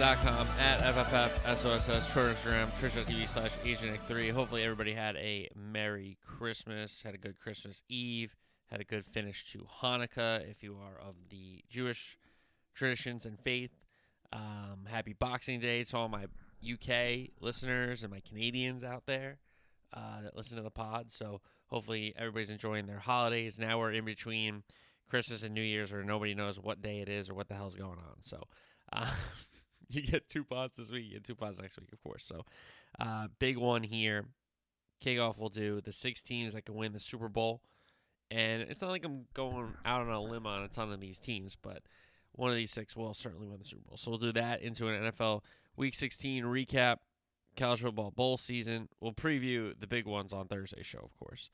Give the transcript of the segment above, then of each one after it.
FFFSOSS.com at FFFSOSS, Twitter, Instagram, Twitch.tv slash AsianIc3. Hopefully, everybody had a Merry Christmas, had a good Christmas Eve, had a good finish to Hanukkah if you are of the Jewish traditions and faith. Um, happy Boxing Day to all my UK listeners and my Canadians out there uh, that listen to the pod. So, hopefully, everybody's enjoying their holidays. Now we're in between Christmas and New Year's where nobody knows what day it is or what the hell's going on. So uh, you get two pods this week, you get two pods next week, of course. So uh, big one here. Kickoff will do the six teams that can win the Super Bowl. And it's not like I'm going out on a limb on a ton of these teams, but one of these six will certainly win the Super Bowl. So we'll do that into an NFL Week 16 recap, college football bowl season. We'll preview the big ones on Thursday's show, of course.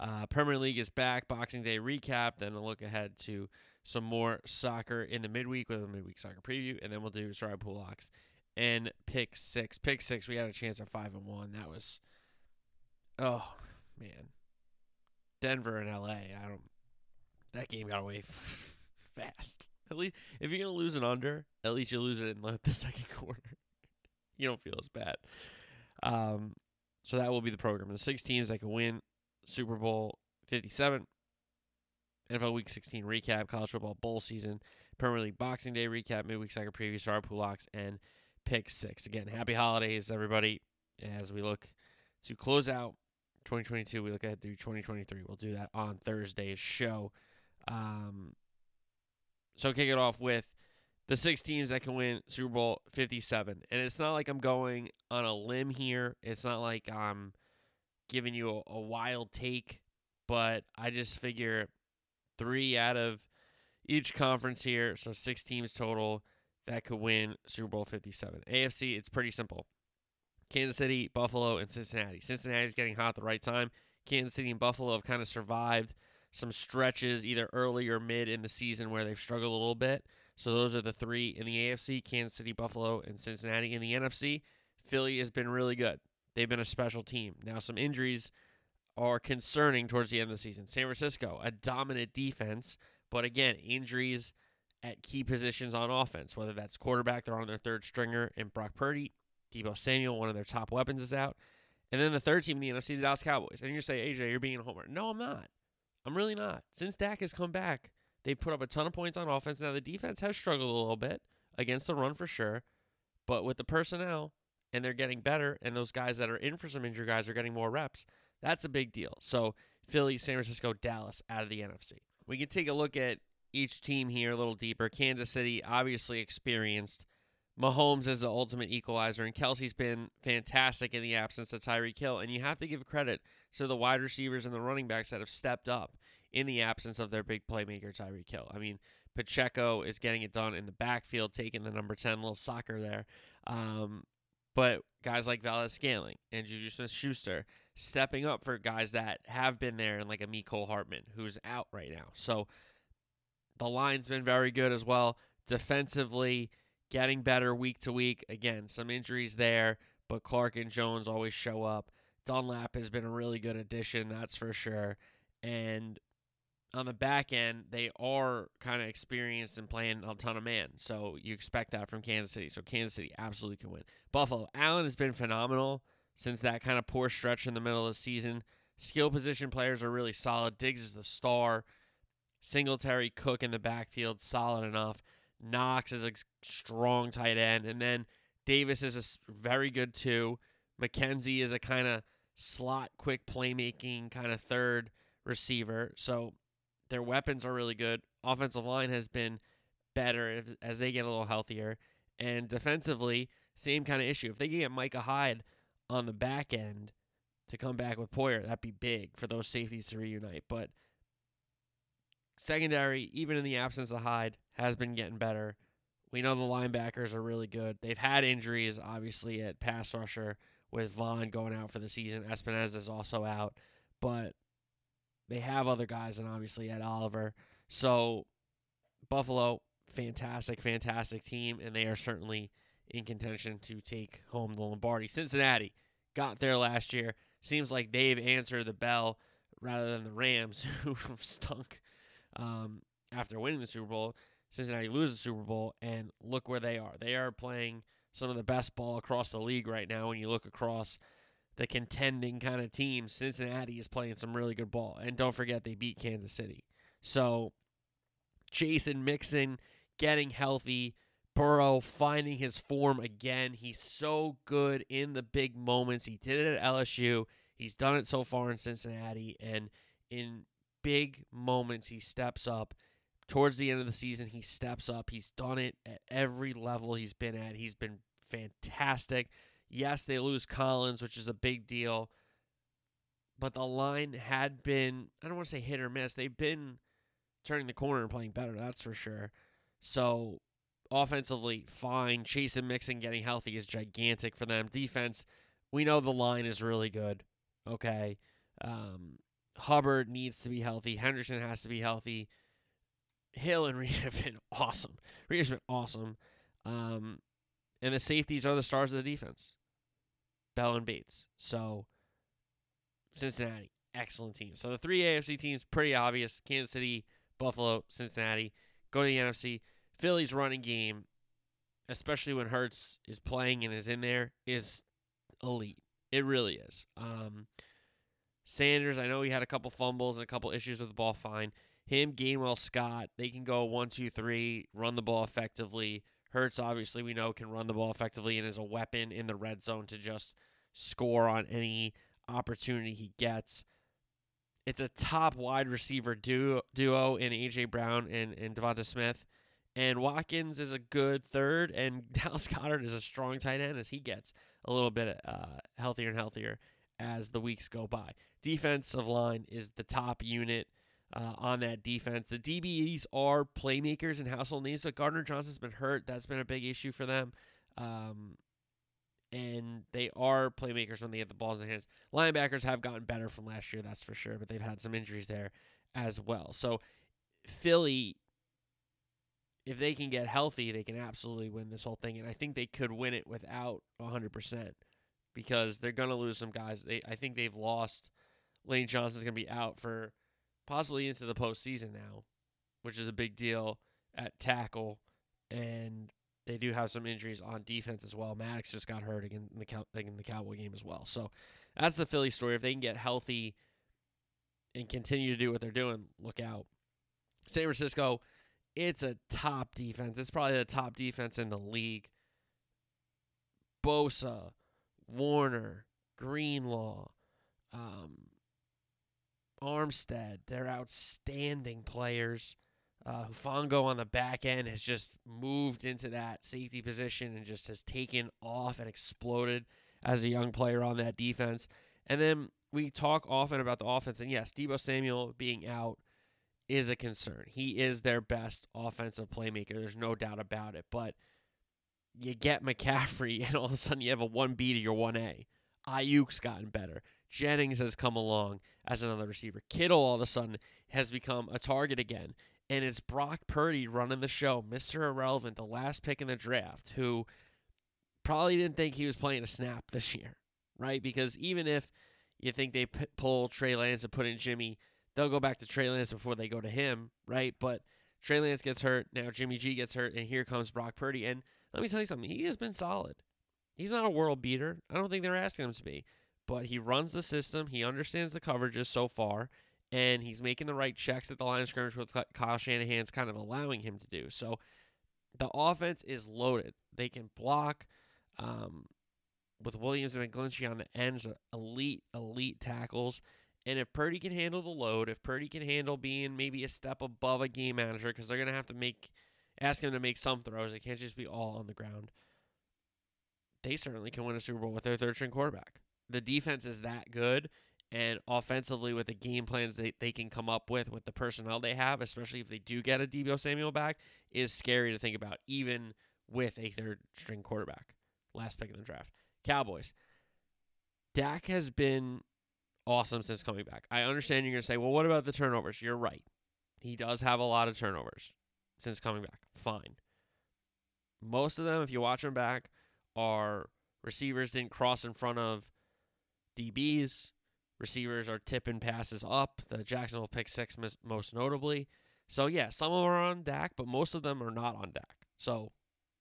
Uh, Premier League is back. Boxing Day recap. Then a look ahead to some more soccer in the midweek with a midweek soccer preview, and then we'll do Sorry Pool Locks and pick six. Pick six. We had a chance at five and one. That was, oh man, Denver and LA. I don't. That game got away fast. At least if you're gonna lose an under, at least you lose it in the second quarter. you don't feel as bad. Um, so that will be the program. The six teams that can win Super Bowl 57, NFL Week 16 recap, college football bowl season, Premier League Boxing Day recap, midweek soccer preview, star pool locks, and pick six. Again, happy holidays, everybody. As we look to close out 2022, we look ahead to 2023. We'll do that on Thursday's show. Um, so kick it off with the six teams that can win Super Bowl 57. And it's not like I'm going on a limb here. It's not like I'm giving you a, a wild take, but I just figure three out of each conference here, so six teams total that could win Super Bowl 57. AFC, it's pretty simple. Kansas City, Buffalo, and Cincinnati. Cincinnati's getting hot at the right time. Kansas City and Buffalo have kind of survived some stretches either early or mid in the season where they've struggled a little bit. So those are the three in the AFC Kansas City, Buffalo, and Cincinnati. In the NFC, Philly has been really good. They've been a special team. Now, some injuries are concerning towards the end of the season. San Francisco, a dominant defense, but again, injuries at key positions on offense, whether that's quarterback, they're on their third stringer, and Brock Purdy, Deebo Samuel, one of their top weapons, is out. And then the third team in the NFC, the Dallas Cowboys. And you say, AJ, you're being a homer. No, I'm not. I'm really not. Since Dak has come back, they've put up a ton of points on offense. Now, the defense has struggled a little bit against the run for sure, but with the personnel, and they're getting better, and those guys that are in for some injury guys are getting more reps. That's a big deal. So Philly, San Francisco, Dallas out of the NFC. We can take a look at each team here a little deeper. Kansas City, obviously experienced. Mahomes is the ultimate equalizer, and Kelce's been fantastic in the absence of Tyreek Hill. And you have to give credit to the wide receivers and the running backs that have stepped up in the absence of their big playmaker, Tyreek Hill. I mean, Pacheco is getting it done in the backfield, taking the number 10 little soccer there. Um, but guys like Valdes-Scantling and Juju Smith Schuster stepping up for guys that have been there, and like a Mecole Hardman who's out right now. So the line's been very good as well. Defensively, getting better week to week. Again, some injuries there, but Clark and Jones always show up. Dunlap has been a really good addition, that's for sure. And on the back end, they are kind of experienced and playing a ton of man. So you expect that from Kansas City. So Kansas City absolutely can win. Buffalo, Allen has been phenomenal since that kind of poor stretch in the middle of the season. Skill position players are really solid. Diggs is the star. Singletary, Cook in the backfield, solid enough. Knox is a strong tight end. And then Davis is a very good two. McKenzie is a kind of slot, quick playmaking kind of third receiver. So their weapons are really good. Offensive line has been better as they get a little healthier. And defensively, same kind of issue. If they get Micah Hyde on the back end to come back with Poyer, that'd be big for those safeties to reunite. But secondary, even in the absence of Hyde, has been getting better. We know the linebackers are really good. They've had injuries, obviously, at pass rusher with Vaughn going out for the season. Epenesa is also out. But They have other guys, and obviously Ed Oliver. So Buffalo, fantastic, fantastic team, and they are certainly in contention to take home the Lombardi. Cincinnati got there last year. Seems like they've answered the bell rather than the Rams, who stunk um, after winning the Super Bowl. Cincinnati loses the Super Bowl, and look where they are. They are playing some of the best ball across the league right now. When you look across the contending kind of team, Cincinnati is playing some really good ball. And don't forget, they beat Kansas City. So, Jason Mixon getting healthy, Burrow finding his form again. He's so good in the big moments. He did it at LSU. He's done it so far in Cincinnati. And in big moments, he steps up. Towards the end of the season, he steps up. He's done it at every level he's been at. He's been fantastic. Yes, they lose Collins, which is a big deal. But the line had been, I don't want to say hit or miss. They've been turning the corner and playing better, that's for sure. So, offensively, fine. Chase and Mixon getting healthy is gigantic for them. Defense, we know the line is really good. Okay. Um, Hubbard needs to be healthy. Henderson has to be healthy. Hill and Reed have been awesome. Reed has been awesome. Um, and the safeties are the stars of the defense. Bell and Bates. So Cincinnati, excellent team. So the three AFC teams, pretty obvious. Kansas City, Buffalo, Cincinnati. Go to the NFC. Philly's running game, especially when Hurts is playing and is in there, is elite. It really is. Um, Sanders, I know he had a couple fumbles and a couple issues with the ball. Fine. Him, Gainwell, Scott, they can go one, two, three, run the ball effectively. Hurts, obviously, we know can run the ball effectively and is a weapon in the red zone to just score on any opportunity he gets. It's a top wide receiver duo, in A.J. Brown and, and Devonta Smith. And Watkins is a good third, and Dallas Goedert is a strong tight end as he gets a little bit uh, healthier and healthier as the weeks go by. Defensive line is the top unit uh, on that defense. The DBs are playmakers and household names. So Gardner Johnson's been hurt. That's been a big issue for them. Um, and they are playmakers when they get the balls in their hands. Linebackers have gotten better from last year, that's for sure, but they've had some injuries there as well. So Philly, if they can get healthy, they can absolutely win this whole thing. And I think they could win it without 100% because they're going to lose some guys. They I think they've lost. Lane Johnson's going to be out for – possibly into the postseason now, which is a big deal at tackle. And they do have some injuries on defense as well. Maddox just got hurt again in the in the Cowboy game as well. So that's the Philly story. If they can get healthy and continue to do what they're doing, look out. San Francisco, it's a top defense. It's probably the top defense in the league. Bosa, Warner, Greenlaw, um, Armstead, they're outstanding players. Uh, Hufanga on the back end has just moved into that safety position and just has taken off and exploded as a young player on that defense. And then we talk often about the offense, and yes, Deebo Samuel being out is a concern. He is their best offensive playmaker. There's no doubt about it. But you get McCaffrey, and all of a sudden you have a 1B to your 1A. Aiyuk's gotten better. Jennings has come along as another receiver. Kittle all of a sudden has become a target again. And it's Brock Purdy running the show, Mr. Irrelevant, the last pick in the draft, who probably didn't think he was playing a snap this year, right? Because even if you think they p- pull Trey Lance and put in Jimmy, they'll go back to Trey Lance before they go to him, right? But Trey Lance gets hurt. Now Jimmy G gets hurt, and here comes Brock Purdy. And let me tell you something, he has been solid. He's not a world beater. I don't think they're asking him to be but he runs the system. He understands the coverages so far, and he's making the right checks at the line of scrimmage with Kyle Shanahan's kind of allowing him to do. So the offense is loaded. They can block. Um, with Williams and McGlinchey on the ends, elite, elite tackles. And if Purdy can handle the load, if Purdy can handle being maybe a step above a game manager, because they're going to have to make, ask him to make some throws, it can't just be all on the ground. They certainly can win a Super Bowl with their third string quarterback the defense is that good and offensively with the game plans they, they can come up with with the personnel they have, especially if they do get a Deebo Samuel back, is scary to think about, even with a third string quarterback. Last pick in the draft. Cowboys. Dak has been awesome since coming back. I understand you're going to say, well, what about the turnovers? You're right. He does have a lot of turnovers since coming back. Fine. Most of them, if you watch them back, are receivers didn't cross in front of DBs. Receivers are tipping passes up. The Jacksonville pick six most notably. So yeah, some of them are on Dak, but most of them are not on Dak. So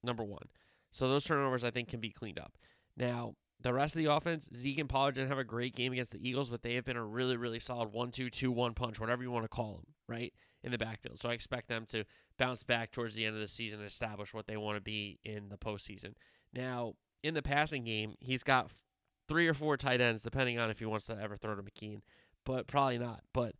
number one. So those turnovers I think can be cleaned up. Now, the rest of the offense, Zeke and Pollard didn't have a great game against the Eagles, but they have been a really, really solid 1 2 2 1 punch, whatever you want to call them, right? In the backfield. So I expect them to bounce back towards the end of the season and establish what they want to be in the postseason. Now, in the passing game, he's got three or four tight ends, depending on if he wants to ever throw to McKeon, but probably not. But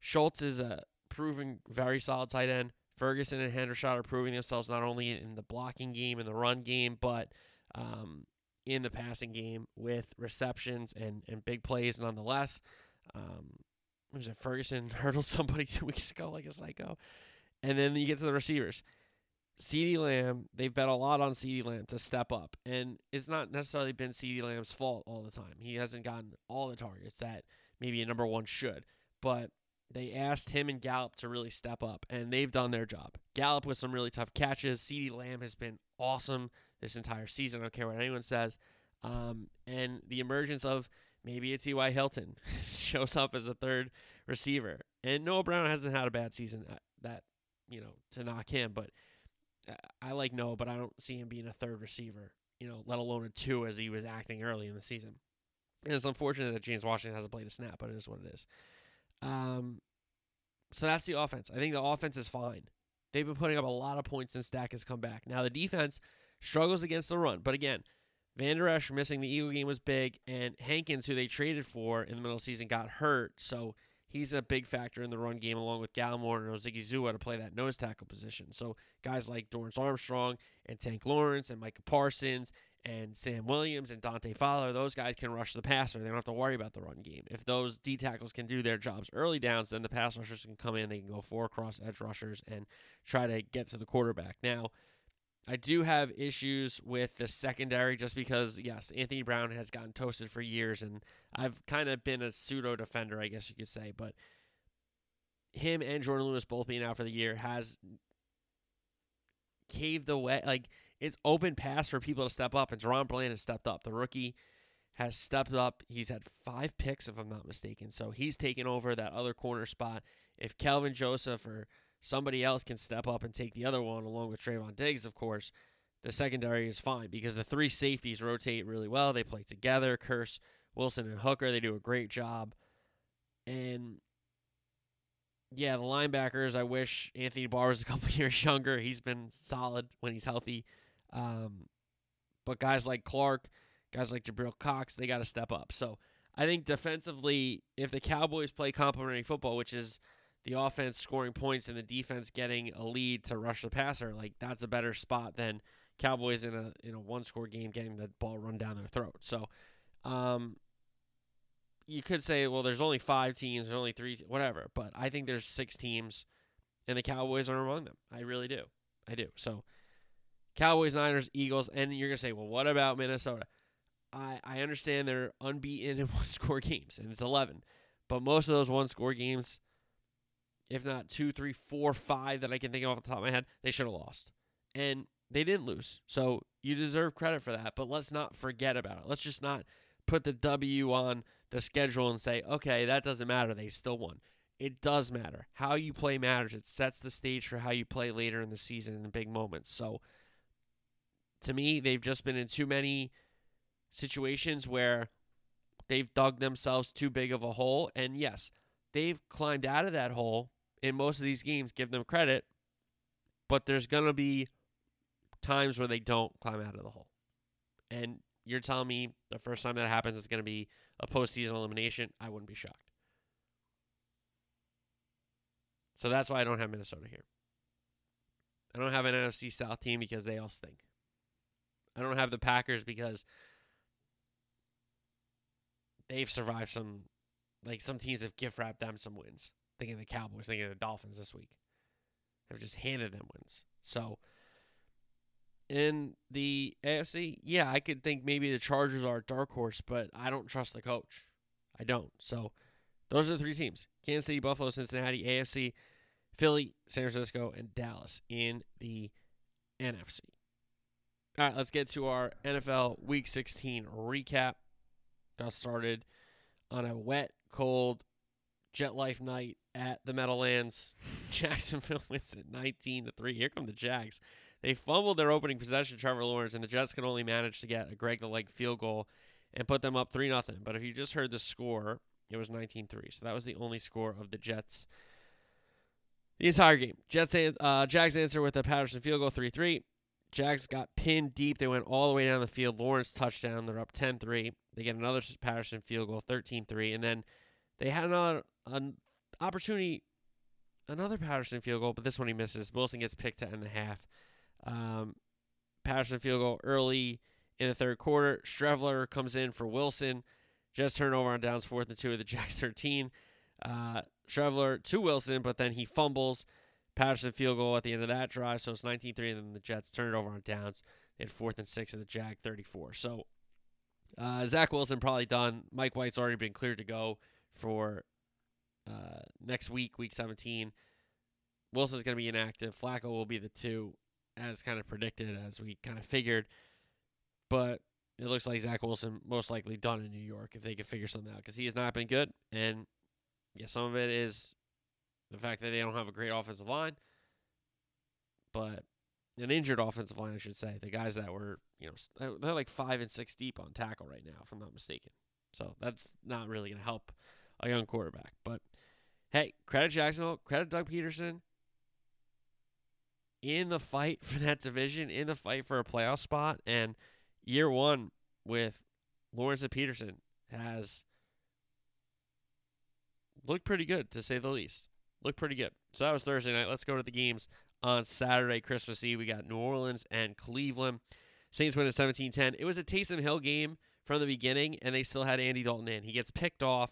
Schultz is a proven very solid tight end. Ferguson and Hendershot are proving themselves not only in the blocking game and the run game, but um, in the passing game with receptions and, and big plays nonetheless. Um, was it Ferguson hurdled somebody two weeks ago like a psycho? And then you get to the receivers. CeeDee Lamb, they've bet a lot on CeeDee Lamb to step up. And it's not necessarily been CeeDee Lamb's fault all the time. He hasn't gotten all the targets that maybe a number one should. But they asked him and Gallup to really step up, and they've done their job. Gallup with some really tough catches. CeeDee Lamb has been awesome this entire season. I don't care what anyone says. Um, and the emergence of maybe a T.Y. Hilton shows up as a third receiver. And Noah Brown hasn't had a bad season uh, that, you know, to knock him, but I like Noah, but I don't see him being a third receiver, you know, let alone a two as he was acting early in the season. And it's unfortunate that James Washington hasn't played a snap, but it is what it is. Um, so that's the offense. I think the offense is fine. They've been putting up a lot of points since Dak has come back. Now the defense struggles against the run, but again, Vander Esch missing the Eagle game was big, and Hankins, who they traded for in the middle of the season, got hurt. So he's a big factor in the run game, along with Gallimore and Odighizuwa to play that nose tackle position. So guys like Dorance Armstrong and Tank Lawrence and Micah Parsons and Sam Williams and Dante Fowler, those guys can rush the passer. They don't have to worry about the run game. If those D tackles can do their jobs early downs, then the pass rushers can come in. They can go four across edge rushers and try to get to the quarterback. Now, I do have issues with the secondary just because, yes, Anthony Brown has gotten toasted for years, and I've kind of been a pseudo defender, I guess you could say. But him and Jordan Lewis both being out for the year has caved the way. Like, it's open pass for people to step up, and DaRon Bland has stepped up. The rookie has stepped up. He's had five picks, if I'm not mistaken. So he's taken over that other corner spot. If Kelvin Joseph or somebody else can step up and take the other one, along with Trevon Diggs, of course, the secondary is fine because the three safeties rotate really well. They play together. Kearse, Wilson, and Hooker, they do a great job. And yeah, the linebackers, I wish Anthony Barr was a couple years younger. He's been solid when he's healthy. Um, but guys like Clark, guys like Jabril Cox, they got to step up. So I think defensively, if the Cowboys play complementary football, which is the offense scoring points and the defense getting a lead to rush the passer, like that's a better spot than Cowboys in a in a one score game getting the ball run down their throat. So um, you could say, well, there's only five teams, there's only three, whatever. But I think there's six teams, and the Cowboys are among them. I really do. I do. So Cowboys, Niners, Eagles, and you're gonna say, well, what about Minnesota? I I understand they're unbeaten in one score games, and it's eleven, but most of those one score games, if not two, three, four, five that I can think of off the top of my head, they should have lost, and they didn't lose. So you deserve credit for that. But let's not forget about it. Let's just not put the W on the schedule and say, okay, that doesn't matter. They still won. It does matter. How you play matters. It sets the stage for how you play later in the season in big moments. So to me, they've just been in too many situations where they've dug themselves too big of a hole. And yes, they've climbed out of that hole in most of these games, give them credit. But there's going to be times where they don't climb out of the hole. And you're telling me the first time that happens is going to be a postseason elimination. I wouldn't be shocked. So that's why I don't have Minnesota here. I don't have an NFC South team because they all stink. I don't have the Packers because they've survived some, like some teams have gift wrapped them some wins. Thinking the Cowboys, thinking the Dolphins this week, have just handed them wins. So in the AFC, yeah, I could think maybe the Chargers are a dark horse, but I don't trust the coach. I don't. So those are the three teams Kansas City, Buffalo, Cincinnati, AFC, Philly, San Francisco, and Dallas in the NFC. All right, let's get to our NFL Week 16 recap. Got started on a wet, cold Jet Life night at the Meadowlands. Jacksonville wins at 19 to 3. Here come the Jags. They fumbled their opening possession, Trevor Lawrence, and the Jets could only manage to get a Greg the Leg field goal and put them up 3 0. But if you just heard the score, it was 19 3. So that was the only score of the Jets the entire game. Jets uh, Jags answer with a Patterson field goal 3 3. Jags got pinned deep. They went all the way down the field. Lawrence touchdown. They're up 10 3. They get another Patterson field goal 13 3. And then they had another an opportunity, another Patterson field goal, but this one he misses. Wilson gets picked to end the half. Um, Patterson field goal early in the third quarter. Streveler comes in for Wilson. Just turnover on downs, fourth and two of the Jacks 13. Uh, Streveler to Wilson, but then he fumbles. Patterson field goal at the end of that drive, so it's 19 3, and then the Jets turn it over on downs. They had fourth and six of the Jag 34. So uh, Zach Wilson probably done. Mike White's already been cleared to go for uh, next week, week 17. Wilson's going to be inactive. Flacco will be the two, as kind of predicted, as we kind of figured. But it looks like Zach Wilson most likely done in New York if they can figure something out because he has not been good. And yeah, some of it is the fact that they don't have a great offensive line, but an injured offensive line, I should say. The guys that were, you know, they're like five and six deep on tackle right now, if I'm not mistaken. So that's not really going to help a young quarterback. But hey, credit Jacksonville, credit Doug Pederson. in the fight for that division, in the fight for a playoff spot. And year one with Lawrence and Pederson has looked pretty good, to say the least. Looked pretty good. So that was Thursday night. Let's go to the games on Saturday, Christmas Eve. We got New Orleans and Cleveland. Saints win at 17 10. It was a Taysom Hill game from the beginning, and they still had Andy Dalton in. He gets picked off.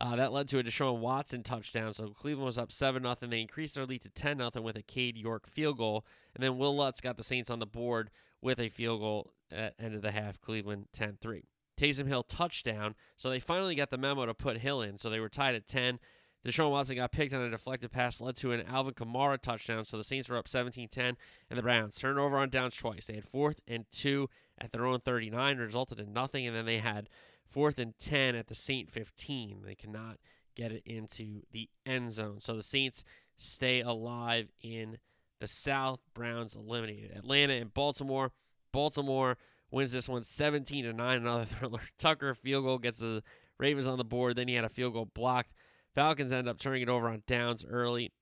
Uh, that led to a Deshaun Watson touchdown. So Cleveland was up 7 0. They increased their lead to 10 0 with a Cade York field goal. And then Will Lutz got the Saints on the board with a field goal at end of the half. Cleveland 10 3. Taysom Hill touchdown. So they finally got the memo to put Hill in. So they were tied at 10. Deshaun Watson got picked on a deflected pass, led to an Alvin Kamara touchdown. So the Saints were up 17 10, and the Browns turned over on downs twice. They had fourth and two at their own 39, resulted in nothing, and then they had fourth and 10 at the Saint 15. They cannot get it into the end zone. So the Saints stay alive in the South. Browns eliminated Atlanta and Baltimore. Baltimore wins this one 17 to 9. Another thriller. Tucker field goal gets the Ravens on the board. Then he had a field goal blocked. Falcons end up turning it over on downs early.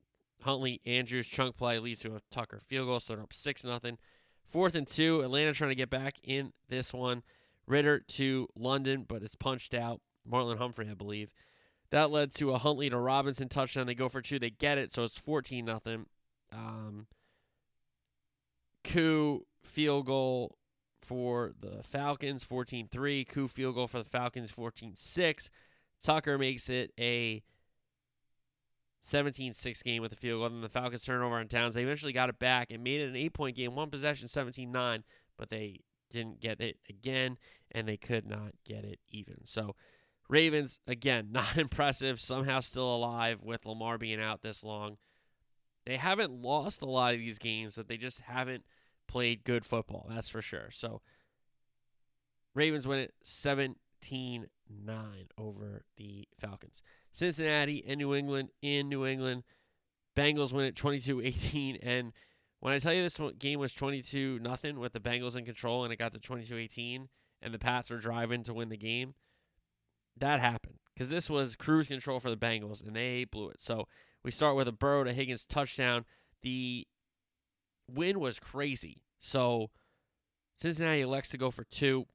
Huntley Andrews chunk play leads to a Tucker field goal, so they're up six nothing. Fourth and two. Atlanta trying to get back in this one. Ridder to London, but it's punched out. Marlon Humphrey, I believe. That led to a Huntley to Robinson touchdown. They go for two. They get it, so it's 14 nothing. Um, field goal for the Falcons, 14 3. Koo field goal for the Falcons, 14 6. Tucker makes it a 17 6 game with a field goal. Then the Falcons turn over on downs. They eventually got it back and made it an eight point game, one possession, 17 9, but they didn't get it again and they could not get it even. So, Ravens, again, not impressive. Somehow still alive with Lamar being out this long. They haven't lost a lot of these games, but they just haven't played good football. That's for sure. So, Ravens win it 17 9 over the Falcons. Cincinnati and New England in New England. Bengals win it 22 18. And when I tell you this game was 22 nothing with the Bengals in control and it got to 22 18 and the Pats were driving to win the game, that happened because this was cruise control for the Bengals and they blew it. So we start with a Burrow to Higgins touchdown. The win was crazy. So Cincinnati elects to go for two.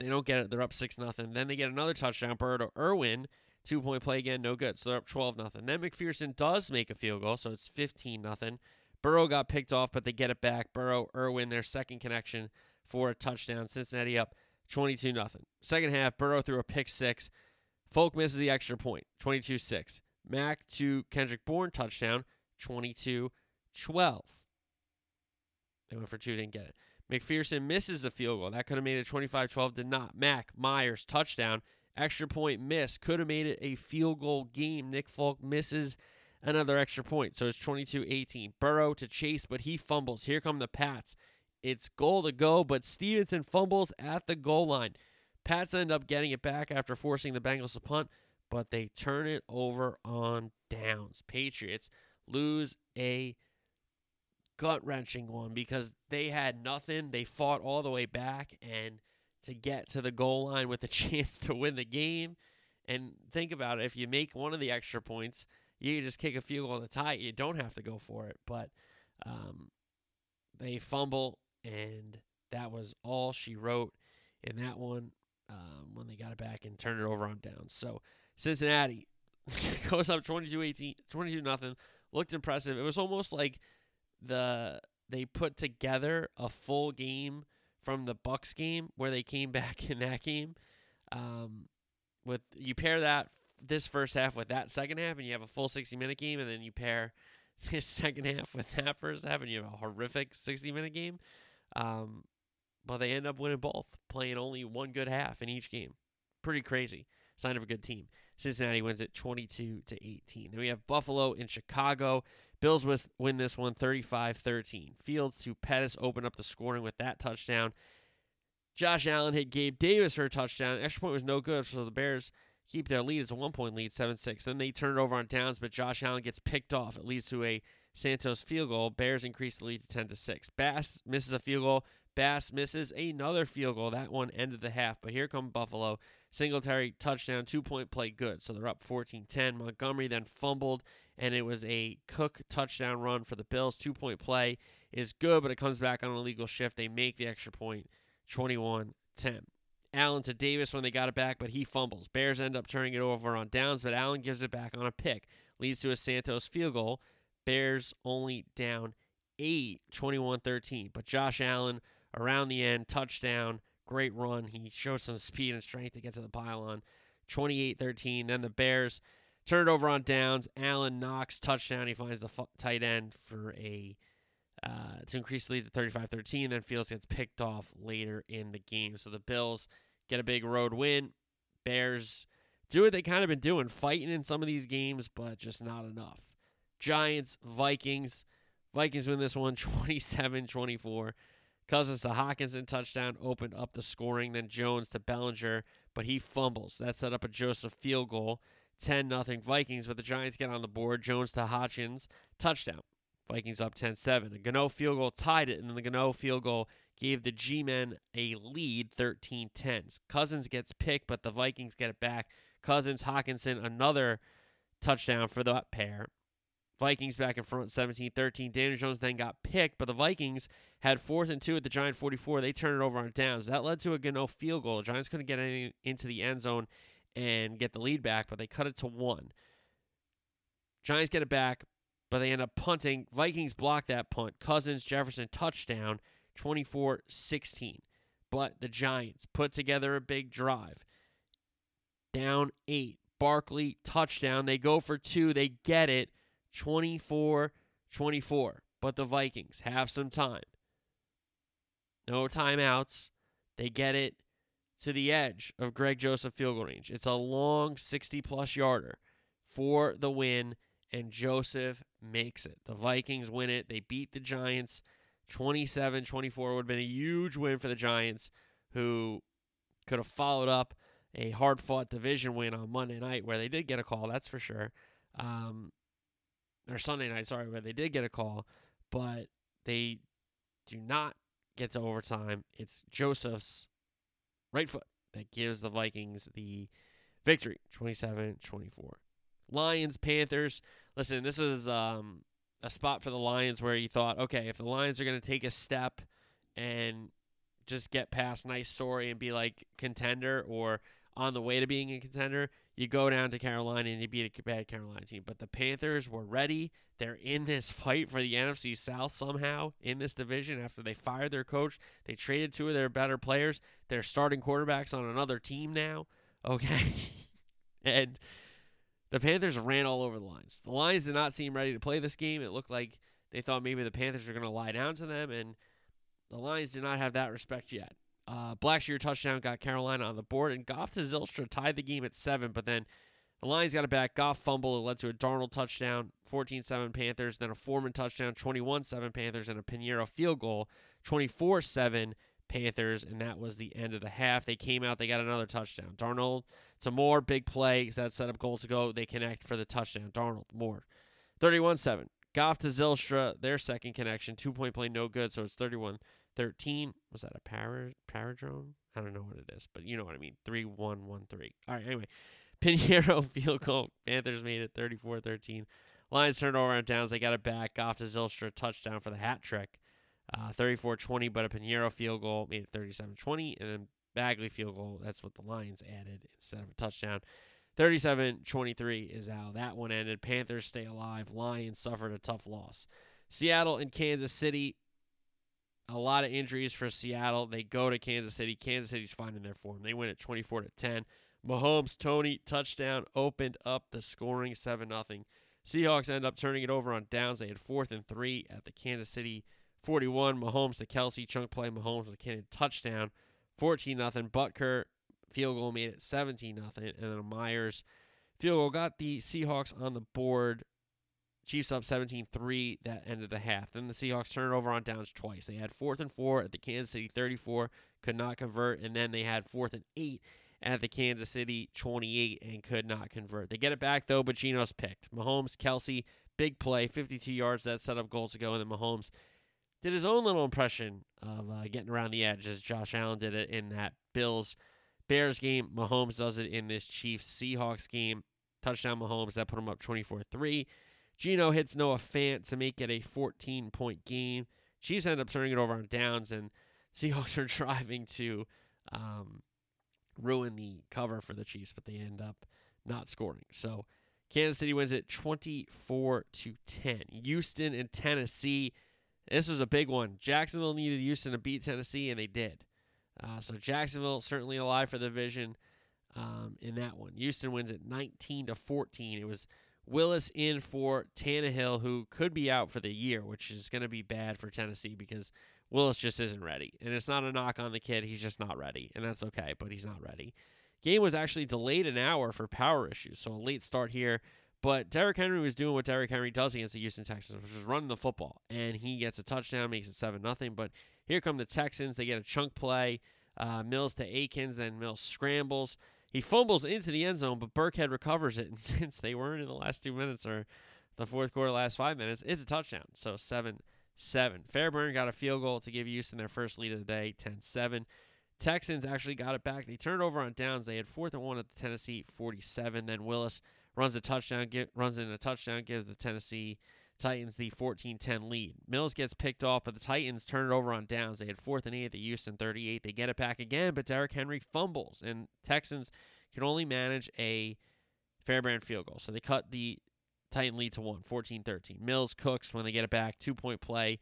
They don't get it. They're up six nothing. Then they get another touchdown. Burrow to Irwin, two point play again, no good. So they're up twelve nothing. Then McPherson does make a field goal, so it's fifteen nothing. Burrow got picked off, but they get it back. Burrow, Irwin, their second connection for a touchdown. Cincinnati up twenty two nothing. Second half, Burrow threw a pick six. Folk misses the extra point, 22 6. Mack to Kendrick Bourne touchdown, 22 12. They went for two, didn't get it. McPherson misses a field goal. That could have made it 25 12, did not. Mack, Myers, touchdown. Extra point miss. Could have made it a field goal game. Nick Folk misses another extra point. So it's 22 18. Burrow to Chase, but he fumbles. Here come the Pats. It's goal to go, but Stevenson fumbles at the goal line. Pats end up getting it back after forcing the Bengals to punt, but they turn it over on downs. Patriots lose a gut wrenching one because they had nothing. They fought all the way back and to get to the goal line with a chance to win the game. And think about it if you make one of the extra points, you just kick a field goal to tie. You don't have to go for it. But um, they fumble, and that was all she wrote in that one um, when they got it back and turned it over on downs. So Cincinnati goes up 22-18, 22 nothing. Looked impressive. It was almost like the they put together a full game from the Bucks game where they came back in that game. Um, with you pair that this first half with that second half, and you have a full 60 minute game, and then you pair this second half with that first half, and you have a horrific 60 minute game. Um, but they end up winning both, playing only one good half in each game. Pretty crazy. Sign of a good team. Cincinnati wins it 22 to 18. Then we have Buffalo in Chicago. Bills win this one 35 13. Fields to Pettis open up the scoring with that touchdown. Josh Allen hit Gabe Davis for a touchdown. Extra point was no good, so the Bears keep their lead. It's a one point lead, 7 6. Then they turn it over on downs, but Josh Allen gets picked off. It leads to a Santos field goal. Bears increase the lead to 10 to 6. Bass misses a field goal. Bass misses another field goal. That one ended the half. But here come Buffalo. Singletary touchdown, two point play good. So they're up 14 10. Montgomery then fumbled, and it was a Cook touchdown run for the Bills. Two point play is good, but it comes back on a legal shift. They make the extra point 21 10. Allen to Davis when they got it back, but he fumbles. Bears end up turning it over on downs, but Allen gives it back on a pick. Leads to a Santos field goal. Bears only down 8, 21 13. But Josh Allen around the end, touchdown, great run. He shows some speed and strength to get to the pylon. 28 13. Then the Bears turn it over on downs. Allen Knox touchdown. He finds the tight end for a uh, to increase the lead to 35 13. Then Fields gets picked off later in the game. So the Bills get a big road win. Bears do what they kind of been doing, fighting in some of these games, but just not enough. Giants, Vikings. Vikings win this one 27 24. Cousins to Hockenson touchdown opened up the scoring. Then Jones to Bellinger, but he fumbles. That set up a Joseph field goal. 10 0 Vikings, but the Giants get on the board. Jones to Hodgins, touchdown. Vikings up 10 7. A Gano field goal tied it, and then the Gano field goal gave the G Men a lead 13 10. Cousins gets picked, but the Vikings get it back. Cousins, Hockenson, another touchdown for that pair. Vikings back in front 17 13. Daniel Jones then got picked, but the Vikings had fourth and two at the Giant 44. They turned it over on downs. That led to a Gano field goal. The Giants couldn't get any into the end zone and get the lead back, but they cut it to one. Giants get it back, but they end up punting. Vikings block that punt. Cousins, Jefferson, touchdown, 24 16. But the Giants put together a big drive. Down eight. Barkley, touchdown. They go for two. They get it. 24 24. But the Vikings have some time. No timeouts. They get it to the edge of Greg Joseph field goal range. It's a long 60 plus yarder for the win, and Joseph makes it. The Vikings win it. They beat the Giants 27 24. Would have been a huge win for the Giants, who could have followed up a hard fought division win on Monday night, where they did get a call, that's for sure. Um, or Sunday night, sorry, where they did get a call, but they do not get to overtime. It's Joseph's right foot that gives the Vikings the victory 27 24. Lions, Panthers. Listen, this was um, a spot for the Lions where you thought, okay, if the Lions are going to take a step and just get past nice story and be like contender or on the way to being a contender, you go down to Carolina and you beat a bad Carolina team. But the Panthers were ready. They're in this fight for the NFC South somehow in this division after they fired their coach. They traded two of their better players. They're starting quarterbacks on another team now. Okay. and the Panthers ran all over the Lions. The Lions did not seem ready to play this game. It looked like they thought maybe the Panthers were going to lie down to them, and the Lions did not have that respect yet. Uh, Blackshear touchdown got Carolina on the board, and Goff to Zylstra tied the game at seven, but then the Lions got it back. Goff fumble. It led to a Darnold touchdown, 14 7 Panthers, then a Foreman touchdown, 21 7 Panthers, and a Piñeiro field goal, 24 7 Panthers, and that was the end of the half. They came out, they got another touchdown. Darnold to Moore, big play, that set up goals to go. They connect for the touchdown. Darnold, Moore. 31 7. Goff to Zylstra, their second connection. Two point play, no good, so it's 31 13. Was that a para, paradrone? I don't know what it is, but you know what I mean. 3 1 1 3. All right, anyway. Piñeiro field goal. Panthers made it 34 13. Lions turned over on downs. They got it back. Goff to Zylstra, touchdown for the hat trick. Uh, 34 20, but a Piñeiro field goal made it 37 20. And then Badgley field goal. That's what the Lions added instead of a touchdown. 37 23 is how that one ended. Panthers stay alive. Lions suffered a tough loss. Seattle and Kansas City. A lot of injuries for Seattle. They go to Kansas City. Kansas City's finding their form. They win at 24 to 10. Mahomes, Toney, touchdown, opened up the scoring 7 0. Seahawks end up turning it over on downs. They had fourth and three at the Kansas City 41. Mahomes to Kelce. chunk play. Mahomes with a touchdown, 14 0. Butker field goal made it 17 0. And then Myers field goal got the Seahawks on the board. Chiefs up 17 3 that end of the half. Then the Seahawks turned it over on downs twice. They had fourth and four at the Kansas City 34, could not convert. And then they had fourth and eight at the Kansas City 28 and could not convert. They get it back though, but Geno's picked. Mahomes, Kelce, big play, 52 yards. That set up goals to go. And then Mahomes did his own little impression of uh, getting around the edge as Josh Allen did it in that Bills Bears game. Mahomes does it in this Chiefs Seahawks game. Touchdown Mahomes that put him up 24 3. Geno hits Noah Fant to make it a 14 point game. Chiefs end up turning it over on downs, and Seahawks are driving to um, ruin the cover for the Chiefs, but they end up not scoring. So Kansas City wins it 24 to 10. Houston and Tennessee. This was a big one. Jacksonville needed Houston to beat Tennessee, and they did. Uh, so Jacksonville certainly alive for the division um, in that one. Houston wins it 19 to 14. It was Willis in for Tannehill, who could be out for the year, which is going to be bad for Tennessee because Willis just isn't ready. And it's not a knock on the kid. He's just not ready. And that's okay, but he's not ready. Game was actually delayed an hour for power issues. So a late start here. But Derrick Henry was doing what Derrick Henry does against the Houston Texans, which is running the football. And he gets a touchdown, makes it 7 0. But here come the Texans. They get a chunk play. Uh, Mills to Akins, then Mills scrambles. He fumbles into the end zone, but Burkhead recovers it. And since they weren't in the last two minutes or the fourth quarter, last five minutes, it's a touchdown. So 7 7. Fairbairn got a field goal to give Houston their first lead of the day, 10 7. Texans actually got it back. They turned over on downs. They had fourth and one at the Tennessee 47. Then Willis runs a touchdown, get, runs in a touchdown, gives the Tennessee Titans the 14-10 lead. Mills gets picked off, but the Titans turn it over on downs. They had fourth and eight at the Houston 38. They get it back again, but Derrick Henry fumbles, and Texans can only manage a Fairbairn field goal. So they cut the Titan lead to one, 14-13. Mills Cooks when they get it back, two-point play,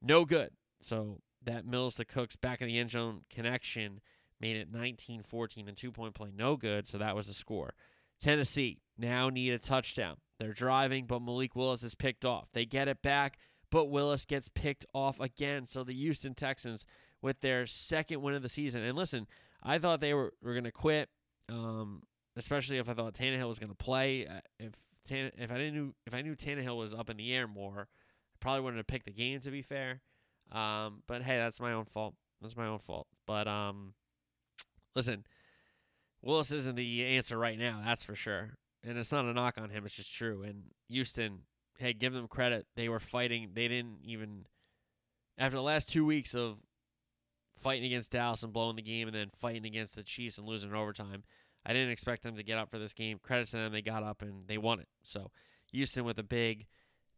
no good. So that Mills to Cooks back in the end zone connection made it 19-14 and two-point play, no good. So that was the score. Tennessee now need a touchdown. They're driving, but Malik Willis is picked off. They get it back, but Willis gets picked off again. So the Houston Texans with their second win of the season. And listen, I thought they were, were going to quit, um, especially if I thought Tannehill was going to play. Uh, if if I didn't knew if I knew Tannehill was up in the air more, I probably wouldn't have picked the game. To be fair, um, but hey, that's my own fault. That's my own fault. But um, listen, Willis isn't the answer right now. That's for sure. And it's not a knock on him. It's just true. And Houston, hey, give them credit. They were fighting. They didn't even after the last two weeks of fighting against Dallas and blowing the game, and then fighting against the Chiefs and losing in overtime. I didn't expect them to get up for this game. Credit to them, they got up and they won it. So Houston with a big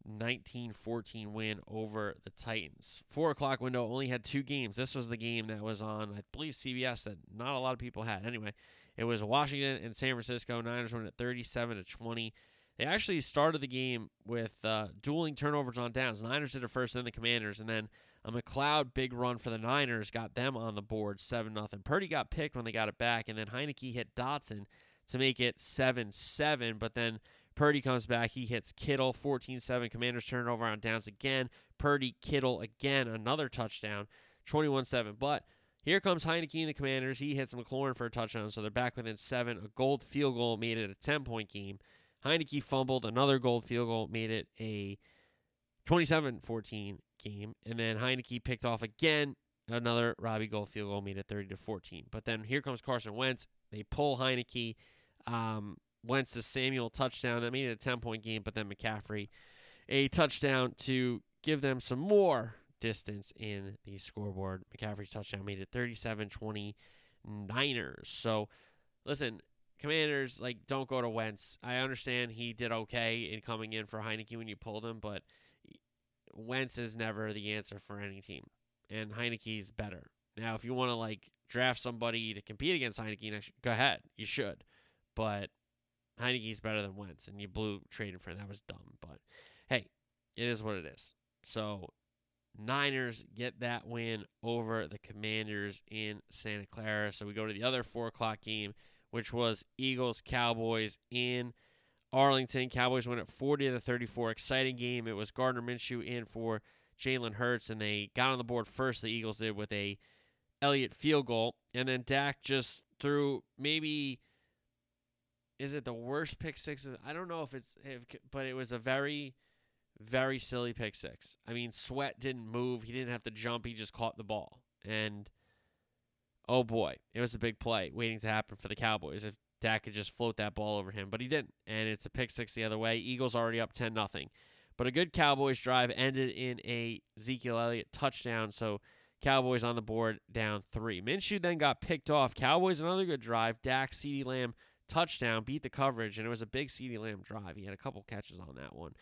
19-14 win over the Titans. Four o'clock window only had two games. This was the game that was on, I believe, CBS that not a lot of people had. Anyway, it was Washington and San Francisco. Niners win at 37 to 20. They actually started the game with uh, dueling turnovers on downs. Niners did it first, then the Commanders, and then a McLeod big run for the Niners got them on the board 7 0. Purdy got picked when they got it back, and then Heinicke hit Dotson to make it 7 7. But then Purdy comes back. He hits Kittle 14 7. Commanders turn over on downs again. Purdy, Kittle again, another touchdown 21 7. But Here comes Heinicke and the Commanders. He hits McLaurin for a touchdown, so they're back within seven. A Gould field goal made it a 10 point game. Heinicke fumbled. Another Gould field goal made it a 27 14 game. And then Heinicke picked off again. Another Robbie Gould field goal made it 30 to 14. But then here comes Carson Wentz. They pull Heinicke. Um, Wentz to Samuel touchdown. That made it a 10 point game. But then McCaffrey a touchdown to give them some more distance in the scoreboard. McCaffrey's touchdown made it 37 20 Niners. So, listen, Commanders, like, don't go to Wentz. I understand he did okay in coming in for Heinicke when you pulled him, but Wentz is never the answer for any team. And Heinicke's better. Now, if you want to, like, draft somebody to compete against Heinicke, go ahead. You should. But Heinicke's better than Wentz, and you blew trading for him. That was dumb. But hey, it is what it is. So Niners get that win over the Commanders in Santa Clara. So we go to the other four o'clock game, which was Eagles Cowboys in Arlington. Cowboys win at 40 to 34. Exciting game. It was Gardner Minshew in for Jalen Hurts, and they got on the board first. The Eagles did with a Elliott field goal, and then Dak just threw maybe. Is it the worst pick six? I don't know if it's, if, but it was a very very silly pick six. I mean, Sweat didn't move. He didn't have to jump. He just caught the ball. And oh boy, it was a big play waiting to happen for the Cowboys if Dak could just float that ball over him, but he didn't. And it's a pick six the other way. Eagles already up 10 nothing. But a good Cowboys drive ended in a Ezekiel Elliott touchdown. So Cowboys on the board down three. Minshew then got picked off. Cowboys another good drive. Dak, CeeDee Lamb touchdown, beat the coverage, and it was a big CeeDee Lamb drive. He had a couple catches on that one.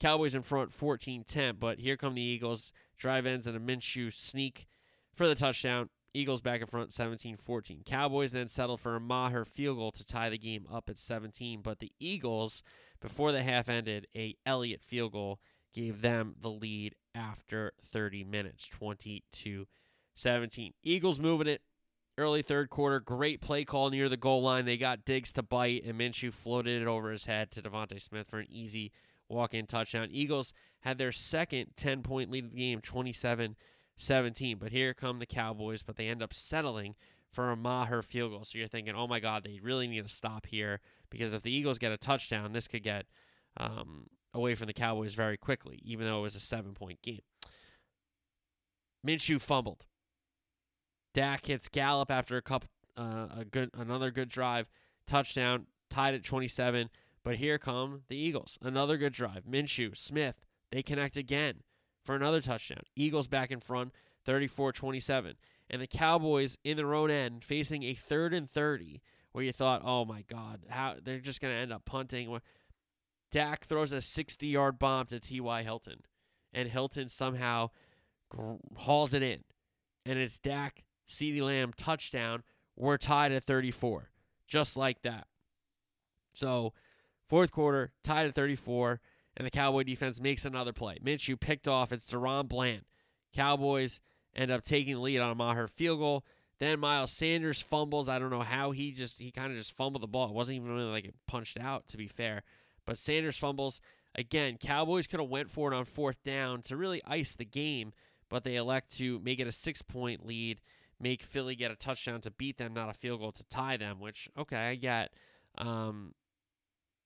Cowboys in front 14 10, but here come the Eagles. Drive ends and a Minshew sneak for the touchdown. Eagles back in front 17 14. Cowboys then settled for a Maher field goal to tie the game up at 17, but the Eagles, before the half ended, a Elliott field goal gave them the lead after 30 minutes 22 17. Eagles moving it early third quarter. Great play call near the goal line. They got Diggs to bite, and Minshew floated it over his head to DeVonta Smith for an easy walk in touchdown. Eagles had their second 10 point lead of the game, 27 17. But here come the Cowboys, but they end up settling for a Maher field goal. So you're thinking, oh my God, they really need to stop here because if the Eagles get a touchdown, this could get um, away from the Cowboys very quickly, even though it was a seven point game. Minshew fumbled. Dak hits Gallup after a couple, uh, a good, another good drive, touchdown, tied at 27. But here come the Eagles. Another good drive. Minshew, Smith, they connect again for another touchdown. Eagles back in front, 34 27. And the Cowboys in their own end facing a third and 30 where you thought, oh my God, how they're just going to end up punting. Dak throws a 60 yard bomb to T.Y. Hilton. And Hilton somehow hauls it in. And it's Dak, CeeDee Lamb touchdown. We're tied at 34. Just like that. So Fourth quarter, tied at 34, and the Cowboy defense makes another play. Minshew picked off. It's DaRon Bland. Cowboys end up taking the lead on a Maher field goal. Then Miles Sanders fumbles. I don't know how he just he kind of just fumbled the ball. It wasn't even really like it punched out, to be fair. But Sanders fumbles again. Cowboys could have went for it on fourth down to really ice the game, but they elect to make it a six point lead, make Philly get a touchdown to beat them, not a field goal to tie them. Which okay, I get. Um,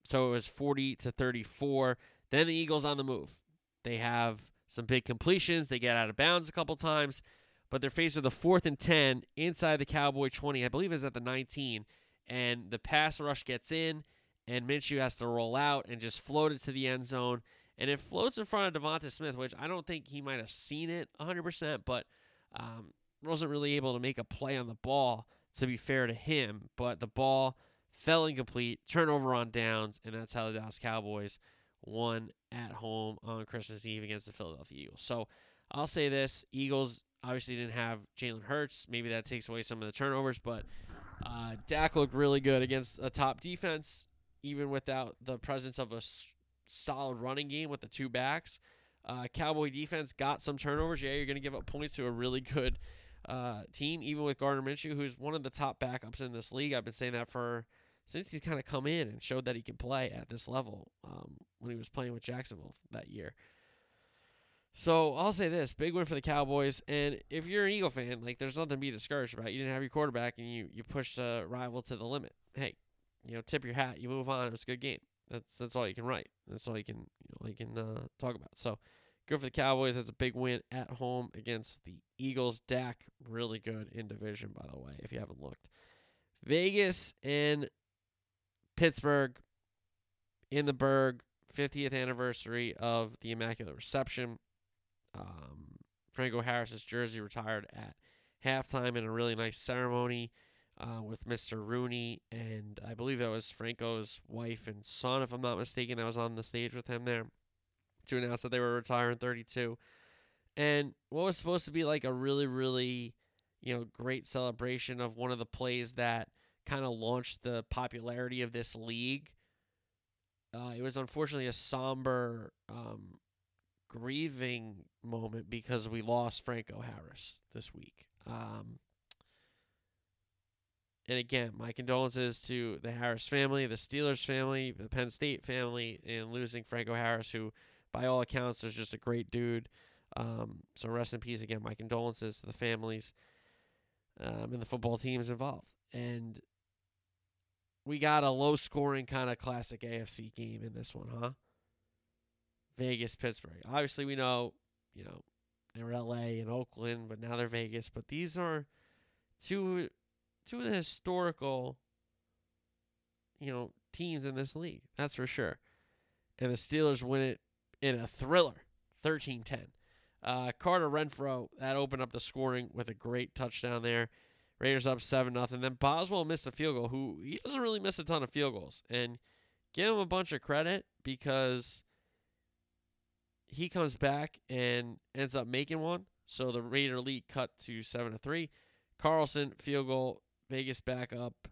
so it was 40 to 34. Then the Eagles on the move. They have some big completions. They get out of bounds a couple times, but they're faced with a fourth and 10 inside the Cowboy 20. I believe it's at the 19. And the pass rush gets in, and Minshew has to roll out and just float it to the end zone. And it floats in front of DeVonta Smith, which I don't think he might have seen it 100%, but um, wasn't really able to make a play on the ball, to be fair to him. But the ball fell incomplete, turnover on downs, and that's how the Dallas Cowboys won at home on Christmas Eve against the Philadelphia Eagles. So I'll say this Eagles obviously didn't have Jalen Hurts. Maybe that takes away some of the turnovers, but uh, Dak looked really good against a top defense, even without the presence of a s- solid running game with the two backs. Uh, Cowboy defense got some turnovers. Yeah, you're going to give up points to a really good uh, team, even with Gardner Minshew, who's one of the top backups in this league. I've been saying that for since he's kind of come in and showed that he can play at this level um, when he was playing with Jacksonville that year. So I'll say this: big win for the Cowboys. And if you're an Eagle fan, like there's nothing to be discouraged about. You didn't have your quarterback, and you you pushed the rival to the limit. Hey, you know, tip your hat. You move on. It was a good game. That's that's all you can write. That's all you can you know you can uh, talk about. So good for the Cowboys. That's a big win at home against the Eagles. Dak really good in division, by the way. If you haven't looked, Vegas and Pittsburgh in the Burgh. 50th anniversary of the Immaculate Reception. Um, Franco Harris's jersey retired at halftime in a really nice ceremony uh, with Mr. Rooney, and I believe that was Franco's wife and son, if I'm not mistaken, that was on the stage with him there to announce that they were retiring 32. And what was supposed to be like a really, really, you know, great celebration of one of the plays that kind of launched the popularity of this league. Uh, it was unfortunately a somber, um, grieving moment because we lost Franco Harris this week. Um, and again, my condolences to the Harris family, the Steelers family, the Penn State family, in losing Franco Harris, who, by all accounts, is just a great dude. Um, so rest in peace again. My condolences to the families um, and the football teams involved. And we got a low scoring kind of classic AFC game in this one, huh? Vegas, Pittsburgh. Obviously, we know, you know, they were LA and Oakland, but now they're Vegas. But these are two two of the historical, you know, teams in this league. That's for sure. And the Steelers win it in a thriller, 13-10. Uh, Carter Renfrow that opened up the scoring with a great touchdown there. Raiders up seven nothing. Then Boswell missed a field goal. Who he doesn't really miss a ton of field goals, and give him a bunch of credit because he comes back and ends up making one. So the Raider lead cut to seven to three. Carlson field goal. Vegas back up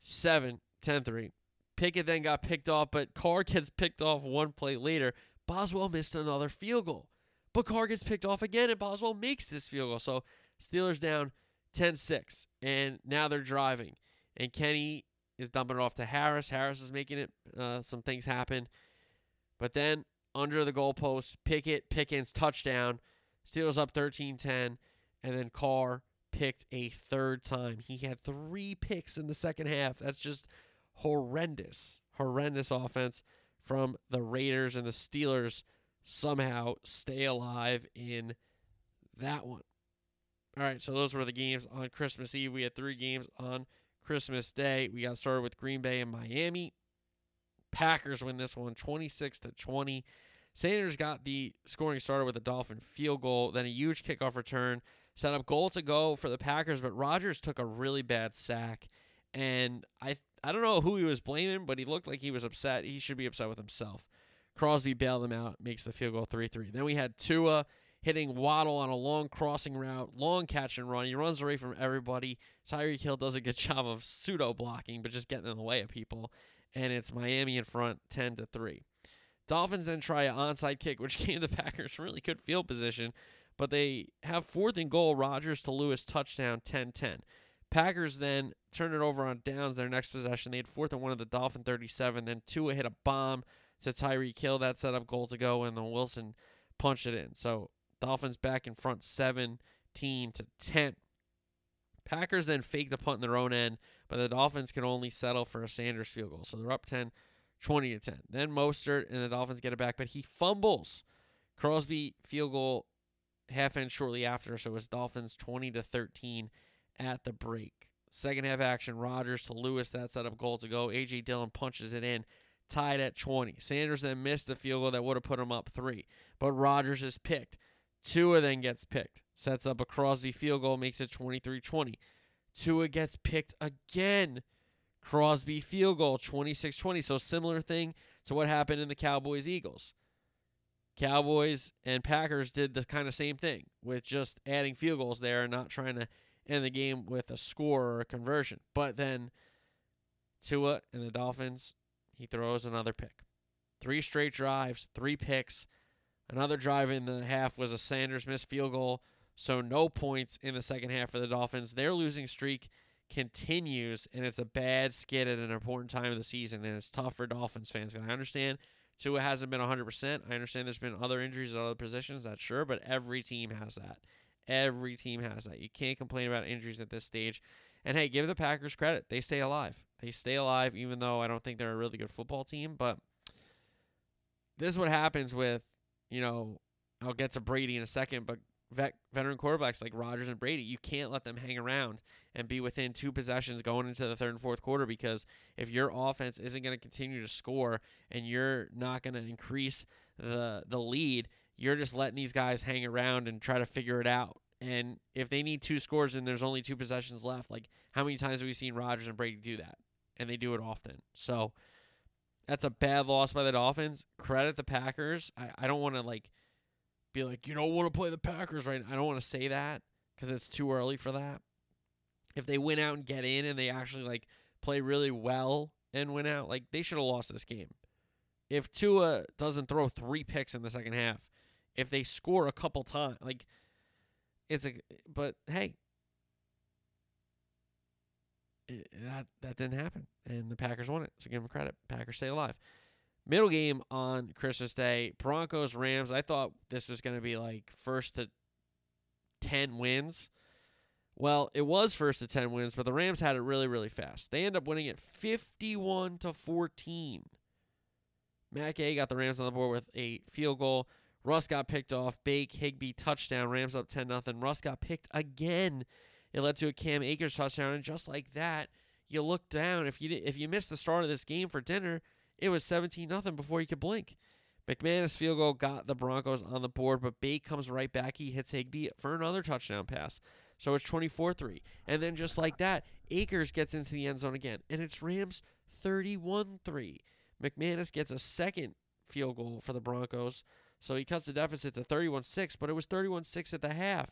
7 10 3. Pickett then got picked off, but Carr gets picked off one play later. Boswell missed another field goal. But Carr gets picked off again, and Boswell makes this field goal. So Steelers down 10 6. And now they're driving. And Kenny is dumping it off to Harris. Harris is making it uh, some things happen. But then under the goalpost, Pickett, Pickens, touchdown. Steelers up 13 10. And then Carr picked a third time. He had three picks in the second half. That's just horrendous. Horrendous offense from the Raiders and the Steelers somehow stay alive in that one. All right, so those were the games on Christmas Eve. We had three games on Christmas Day. We got started with Green Bay and Miami. Packers win this one 26 to 20. Sanders got the scoring started with a Dolphin field goal, then a huge kickoff return, set up goal to go for the Packers, but Rodgers took a really bad sack. And I I don't know who he was blaming, but he looked like he was upset. He should be upset with himself. Crosby bailed him out, makes the field goal 3 3. Then we had Tua hitting Waddle on a long crossing route, long catch and run. He runs away from everybody. Tyreek Hill does a good job of pseudo blocking, but just getting in the way of people. And it's Miami in front 10 to 3. Dolphins then try an onside kick, which gave the Packers really good field position, but they have fourth and goal. Rodgers to Lewis touchdown 10 10. Packers then turn it over on downs their next possession. They had fourth and one of the Dolphin 37. Then Tua hit a bomb to Tyreek Hill. That set up goal to go, and then Wilson punched it in. So Dolphins back in front 17 to 10. Packers then fake the punt in their own end, but the Dolphins can only settle for a Sanders field goal. So they're up 10, 20 to 10. Then Mostert and the Dolphins get it back, but he fumbles. Crosby field goal half end shortly after, so it's Dolphins 20 to 13 at the break. Second half action, Rodgers to Lewis, that set up goal to go. A.J. Dillon punches it in, tied at 20. Sanders then missed the field goal that would have put him up three, but Rodgers is picked. Tua then gets picked, sets up a Crosby field goal, makes it 23 20. Tua gets picked again. Crosby field goal, 26 20. So, similar thing to what happened in the Cowboys Eagles. Cowboys and Packers did the kind of same thing with just adding field goals there and not trying to end the game with a score or a conversion. But then Tua and the Dolphins, he throws another pick. Three straight drives, three picks. Another drive in the half was a Sanders missed field goal. So no points in the second half for the Dolphins. Their losing streak continues, and it's a bad skid at an important time of the season, and it's tough for Dolphins fans. And I understand Tua hasn't been 100%. I understand there's been other injuries at other positions, that's sure, but every team has that. Every team has that. You can't complain about injuries at this stage. And hey, give the Packers credit. They stay alive. They stay alive, even though I don't think they're a really good football team. But this is what happens with, you know, I'll get to Brady in a second, but vet, veteran quarterbacks like Rodgers and Brady, you can't let them hang around and be within two possessions going into the third and fourth quarter because if your offense isn't going to continue to score and you're not going to increase the the lead, you're just letting these guys hang around and try to figure it out. And if they need two scores and there's only two possessions left, like how many times have we seen Rodgers and Brady do that? And they do it often. So that's a bad loss by the Dolphins. Credit the Packers. I, I don't want to like be like, you don't want to play the Packers right now. I don't want to say that because it's too early for that. If they win out and get in and they actually like play really well and win out, like they should have lost this game. If Tua doesn't throw three picks in the second half, if they score a couple times, like it's a but hey, that that didn't happen, and the Packers won it. So give them credit. Packers stay alive. Middle game on Christmas Day, Broncos Rams. I thought this was going to be like first to 10 wins. Well, it was first to 10 wins, but the Rams had it really really fast. They end up winning it 51 to 14. Matt Gay got the Rams on the board with a field goal. Russ got picked off. Bake, Higbee, touchdown. Rams up 10 nothing. Russ got picked again. It led to a Cam Akers touchdown, and just like that, you look down. If you if you missed the start of this game for dinner, it was 17 nothing before you could blink. McManus field goal got the Broncos on the board, but Bake comes right back. He hits Higbee for another touchdown pass. So it's 24 3. And then just like that, Akers gets into the end zone again. And it's Rams 31 3. McManus gets a second field goal for the Broncos. So he cuts the deficit to 31 6, but it was 31 6 at the half.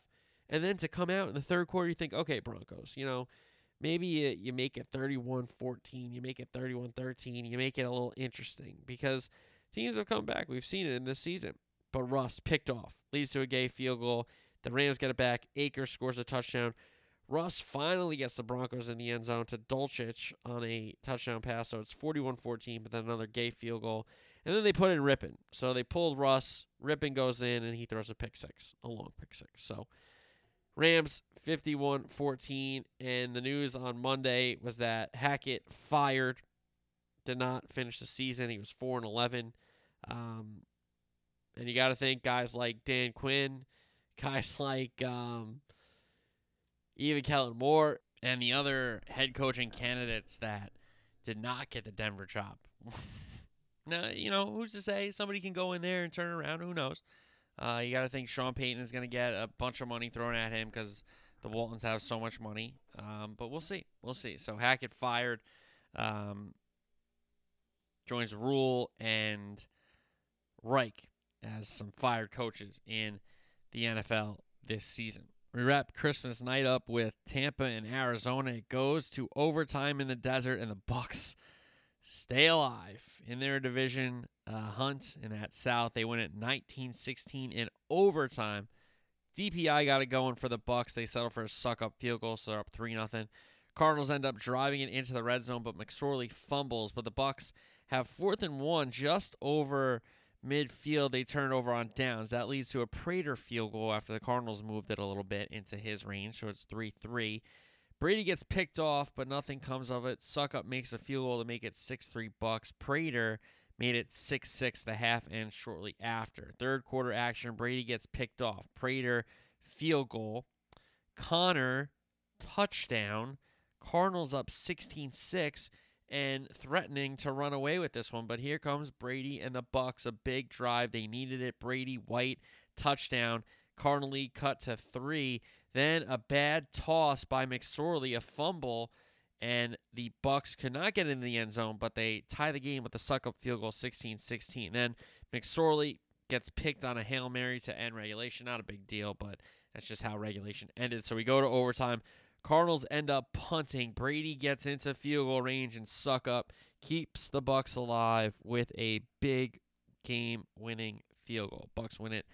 And then to come out in the third quarter, you think, okay, Broncos, you know, maybe you, you make it 31 14, you make it 31 13, you make it a little interesting because teams have come back. We've seen it in this season. But Russ picked off, leads to a Gay field goal. The Rams get it back. Akers scores a touchdown. Russ finally gets the Broncos in the end zone to Dulcich on a touchdown pass. So it's 41 14, but then another Gay field goal. And then they put in Rypien. So they pulled Russ. Rypien goes in and he throws a pick six, a long pick six. So Rams 51 14. And the news on Monday was that Hackett fired, did not finish the season. He was 4 and 11. Um, and you got to think guys like Dan Quinn, guys like um, even Kellen Moore, and the other head coaching candidates that did not get the Denver job. now, you know, who's to say somebody can go in there and turn around? Who knows? Uh, you got to think Sean Payton is going to get a bunch of money thrown at him because the Waltons have so much money. Um, but we'll see. We'll see. So Hackett fired, um, joins Rhule and Reich as some fired coaches in the NFL this season. We wrap Christmas night up with Tampa and Arizona. It goes to overtime in the desert, and the Bucks stay alive in their division uh, hunt in that South. They win it 19-16 in overtime. DPI got it going for the Bucks. They settle for a Succop field goal, so they're up three nothing. Cardinals end up driving it into the red zone, but McSorley fumbles. But the Bucks have fourth and one just over midfield. They turn over on downs. That leads to a Prater field goal after the Cardinals moved it a little bit into his range, so it's 3 3. Brady gets picked off, but nothing comes of it. Succop makes a field goal to make it 6 3 Bucks. Prater made it 6 6 the half end shortly after. Third quarter action, Brady gets picked off. Prater field goal. Conner touchdown. Cardinals up 16 6 and threatening to run away with this one. But here comes Brady and the Bucks, a big drive. They needed it. Brady White touchdown. Cardinal lead cut to three. Then a bad toss by McSorley, a fumble, and the Bucks could not get in the end zone, but they tie the game with a Succop field goal, 16-16. Then McSorley gets picked on a hail mary to end regulation. Not a big deal, but that's just how regulation ended. So we go to overtime. Cardinals end up punting. Brady gets into field goal range and Succop keeps the Bucks alive with a big game-winning field goal. Bucks win it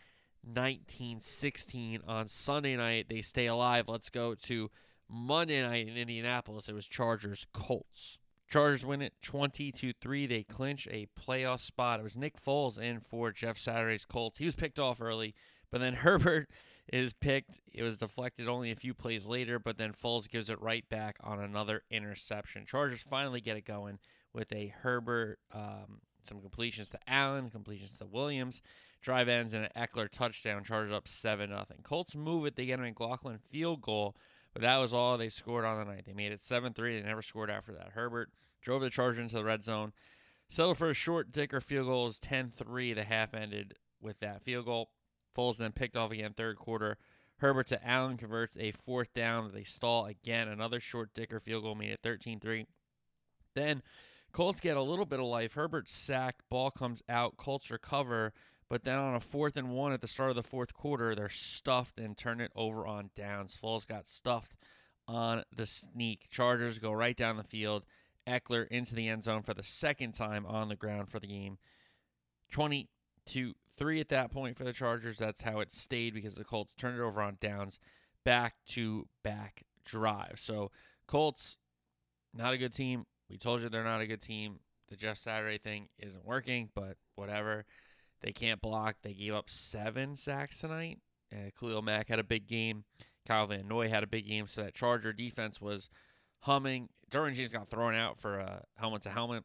19-16 on Sunday night. They stay alive. Let's go to Monday night in Indianapolis. It was Chargers Colts. Chargers win it 20 to 3. They clinch a playoff spot. It was Nick Foles in for Jeff Saturday's Colts. He was picked off early, but then Herbert is picked. It was deflected only a few plays later, but then Foles gives it right back on another interception. Chargers finally get it going with a Herbert, um, some completions to Allen, completions to Williams, drive ends, in an Ekeler touchdown. Chargers up 7 0. Colts move it. They get a McLaughlin field goal but that was all they scored on the night. They made it 7 3. They never scored after that. Herbert drove the Chargers into the red zone. Settled for a short Dicker field goal is 10 3. The half ended with that field goal. Foles then picked off again third quarter. Herbert to Allen converts a fourth down. They stall again. Another short Dicker field goal made it 13 3. Then Colts get a little bit of life. Herbert sacked. Ball comes out. Colts recover. But then on a fourth and one at the start of the fourth quarter, they're stuffed and turn it over on downs. Foles got stuffed on the sneak. Chargers go right down the field. Ekeler into the end zone for the second time on the ground for the game. 20 to 3 at that point for the Chargers. That's how it stayed because the Colts turned it over on downs. Back to back drive. So, Colts, not a good team. We told you they're not a good team. The Jeff Saturday thing isn't working, but whatever. They can't block. They gave up seven sacks tonight. Uh, Khalil Mack had a big game. Kyle Van Noy had a big game. So that Charger defense was humming. Derwin James got thrown out for a helmet to helmet.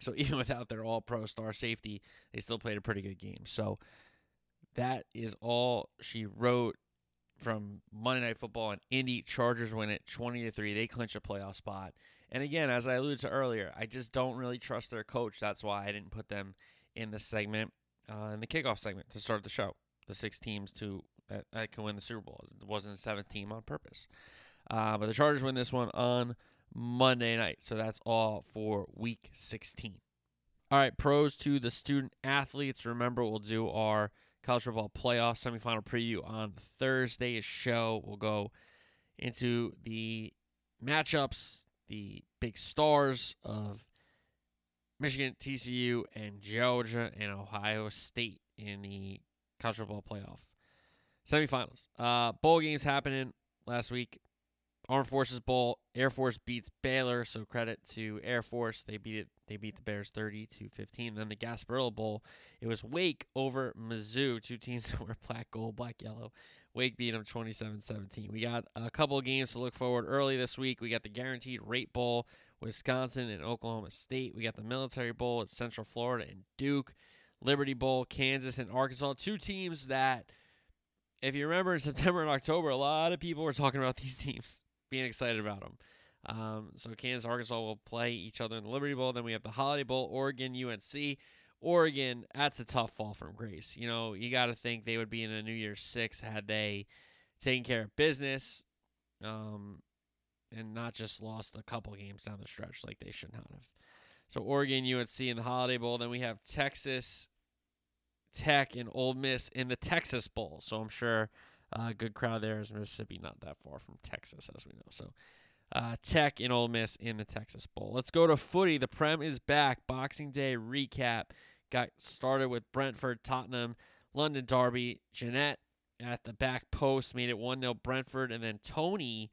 So even without their all pro star safety, they still played a pretty good game. So that is all she wrote from Monday Night Football and Indy. Chargers win it 20 to 3. They clinch a playoff spot. And again, as I alluded to earlier, I just don't really trust their coach. That's why I didn't put them in the segment uh, in the kickoff segment to start the show. The six teams to that, that can win the Super Bowl. It wasn't a seventh team on purpose. Uh, but the Chargers win this one on Monday night. So that's all for week 16. All right, pros to the student athletes. Remember, we'll do our college football playoff semifinal preview on Thursday's show. We'll go into the matchups, the big stars of Michigan, TCU, and Georgia and Ohio State in the college football playoff semifinals. Uh, bowl games happening last week. Armed Forces Bowl. Air Force beats Baylor, so credit to Air Force. They beat it. They beat the Bears 30 to 15. Then the Gasparilla Bowl. It was Wake over Mizzou, two teams that were black gold, black yellow. Wake beat them 27-17. We got a couple of games to look forward early this week. We got the Guaranteed Rate Bowl Wisconsin and Oklahoma State. We got the Military Bowl at Central Florida and Duke. Liberty Bowl, Kansas and Arkansas. Two teams that, if you remember in September and October, a lot of people were talking about these teams, being excited about them. Um, so Kansas, Arkansas will play each other in the Liberty Bowl. Then we have the Holiday Bowl, Oregon, UNC. Oregon, that's a tough fall from grace. You know, you got to think they would be in a New Year's Six had they taken care of business. Um, and not just lost a couple games down the stretch like they should not have. So Oregon, UNC in the Holiday Bowl. Then we have Texas Tech and Ole Miss in the Texas Bowl. So I'm sure a uh, good crowd there is Mississippi, not that far from Texas, as we know. So uh, Tech and Ole Miss in the Texas Bowl. Let's go to footy. The Prem is back. Boxing Day recap got started with Brentford, Tottenham, London Derby. Janelt at the back post made it 1 0 Brentford, and then Toney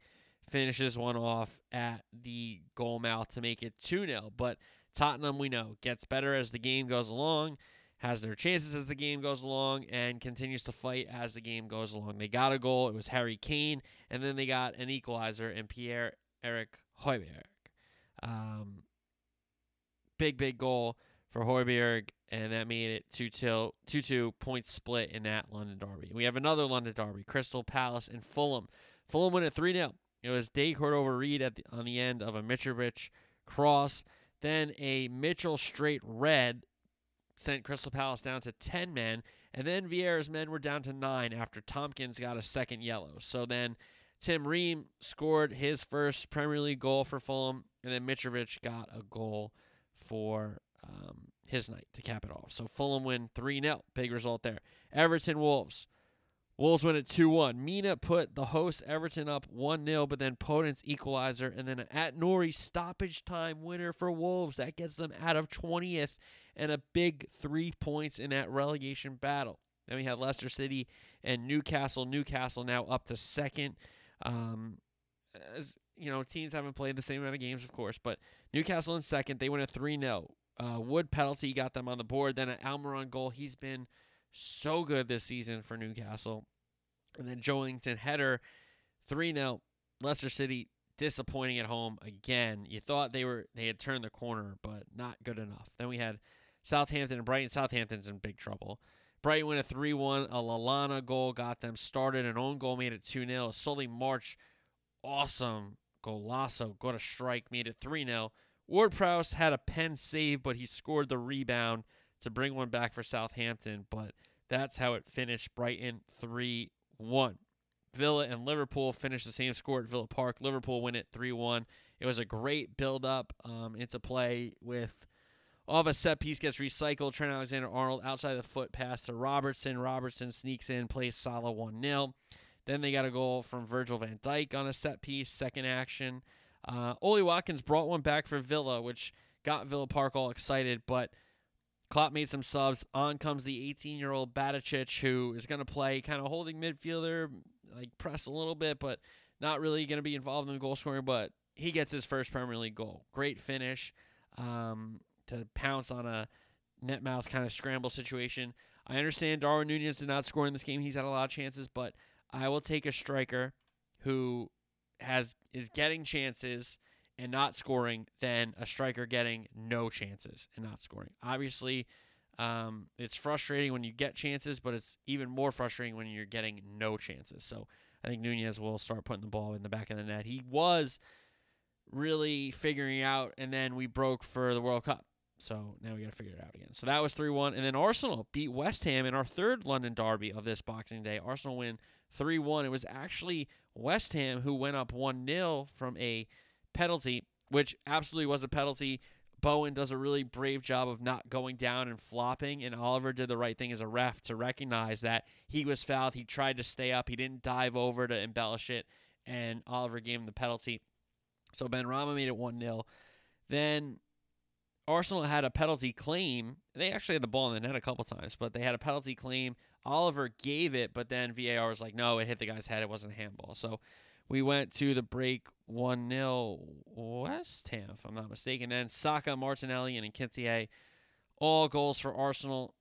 finishes one off at the goal mouth to make it 2 0. But Tottenham, we know, gets better as the game goes along, has their chances as the game goes along, and continues to fight as the game goes along. They got a goal. It was Harry Kane, and then they got an equalizer in Pierre Emile Højbjerg. Um, big, big goal for Højbjerg, and that made it 2 2 2 point split in that London Derby. We have another London Derby, Crystal Palace and Fulham. Fulham win at 3 0. It was De Cordova-Reid at the, on the end of a Mitrovic cross. Then a Mitchell straight red sent Crystal Palace down to 10 men. And then Vieira's men were down to 9 after Tomkins got a second yellow. So then Tim Ream scored his first Premier League goal for Fulham. And then Mitrovic got a goal for um, his night to cap it off. So Fulham win 3 0. Big result there. Everton Wolves. Wolves win at 2 1. Mina put the host Everton up 1 0, but then Podence equalizer, and then an Ait-Nouri stoppage time winner for Wolves. That gets them out of 20th and a big three points in that relegation battle. Then we have Leicester City and Newcastle. Newcastle now up to second. Um, as you know, teams haven't played the same amount of games, of course, but Newcastle in second, they win a 3 0. Uh, Wood penalty got them on the board. Then an Almiron goal. He's been so good this season for Newcastle. And then Joelinton header, 3 0. Leicester City disappointing at home again. You thought they were they had turned the corner, but not good enough. Then we had Southampton and Brighton. Southampton's in big trouble. Brighton win a 3 1. A Lallana goal got them started. An own goal made it 2 0. Solly March, awesome golazo, got a strike, made it 3 0. Ward Prowse had a pen save, but he scored the rebound to bring one back for Southampton. But that's how it finished. Brighton 3 1. Villa and Liverpool finished the same score at Villa Park. Liverpool win it 3 1. It was a great build up um, into play with all of a set piece gets recycled. Trent Alexander Arnold outside the foot pass to Robertson. Robertson sneaks in, plays Salah 1 0. Then they got a goal from Virgil van Dijk on a set piece, second action. Uh, Ollie Watkins brought one back for Villa, which got Villa Park all excited, but Klopp made some subs. On comes the 18 year old Bajcetic, who is going to play kind of holding midfielder, like press a little bit, but not really going to be involved in the goal scoring. But he gets his first Premier League goal. Great finish um, to pounce on a net mouth kind of scramble situation. I understand Darwin Nunez did not score in this game. He's had a lot of chances, but I will take a striker who has is getting chances and not scoring than a striker getting no chances and not scoring. Obviously, um, it's frustrating when you get chances, but it's even more frustrating when you're getting no chances. So I think Nunez will start putting the ball in the back of the net. He was really figuring out, and then we broke for the World Cup. So now we got to figure it out again. So that was 3 1. And then Arsenal beat West Ham in our third London derby of this Boxing Day. Arsenal win 3 1. It was actually West Ham who went up 1 0 from a penalty, which absolutely was a penalty. Bowen does a really brave job of not going down and flopping, and Oliver did the right thing as a ref to recognize that he was fouled. He tried to stay up, he didn't dive over to embellish it, and Oliver gave him the penalty. So Benrahma made it 1 0. Then Arsenal had a penalty claim. They actually had the ball in the net a couple times, but they had a penalty claim. Oliver gave it, but then VAR was like, no, it hit the guy's head. It wasn't a handball. So we went to the break 1 0 West Ham, if I'm not mistaken. Then Saka, Martinelli, and Nketiah, all goals for Arsenal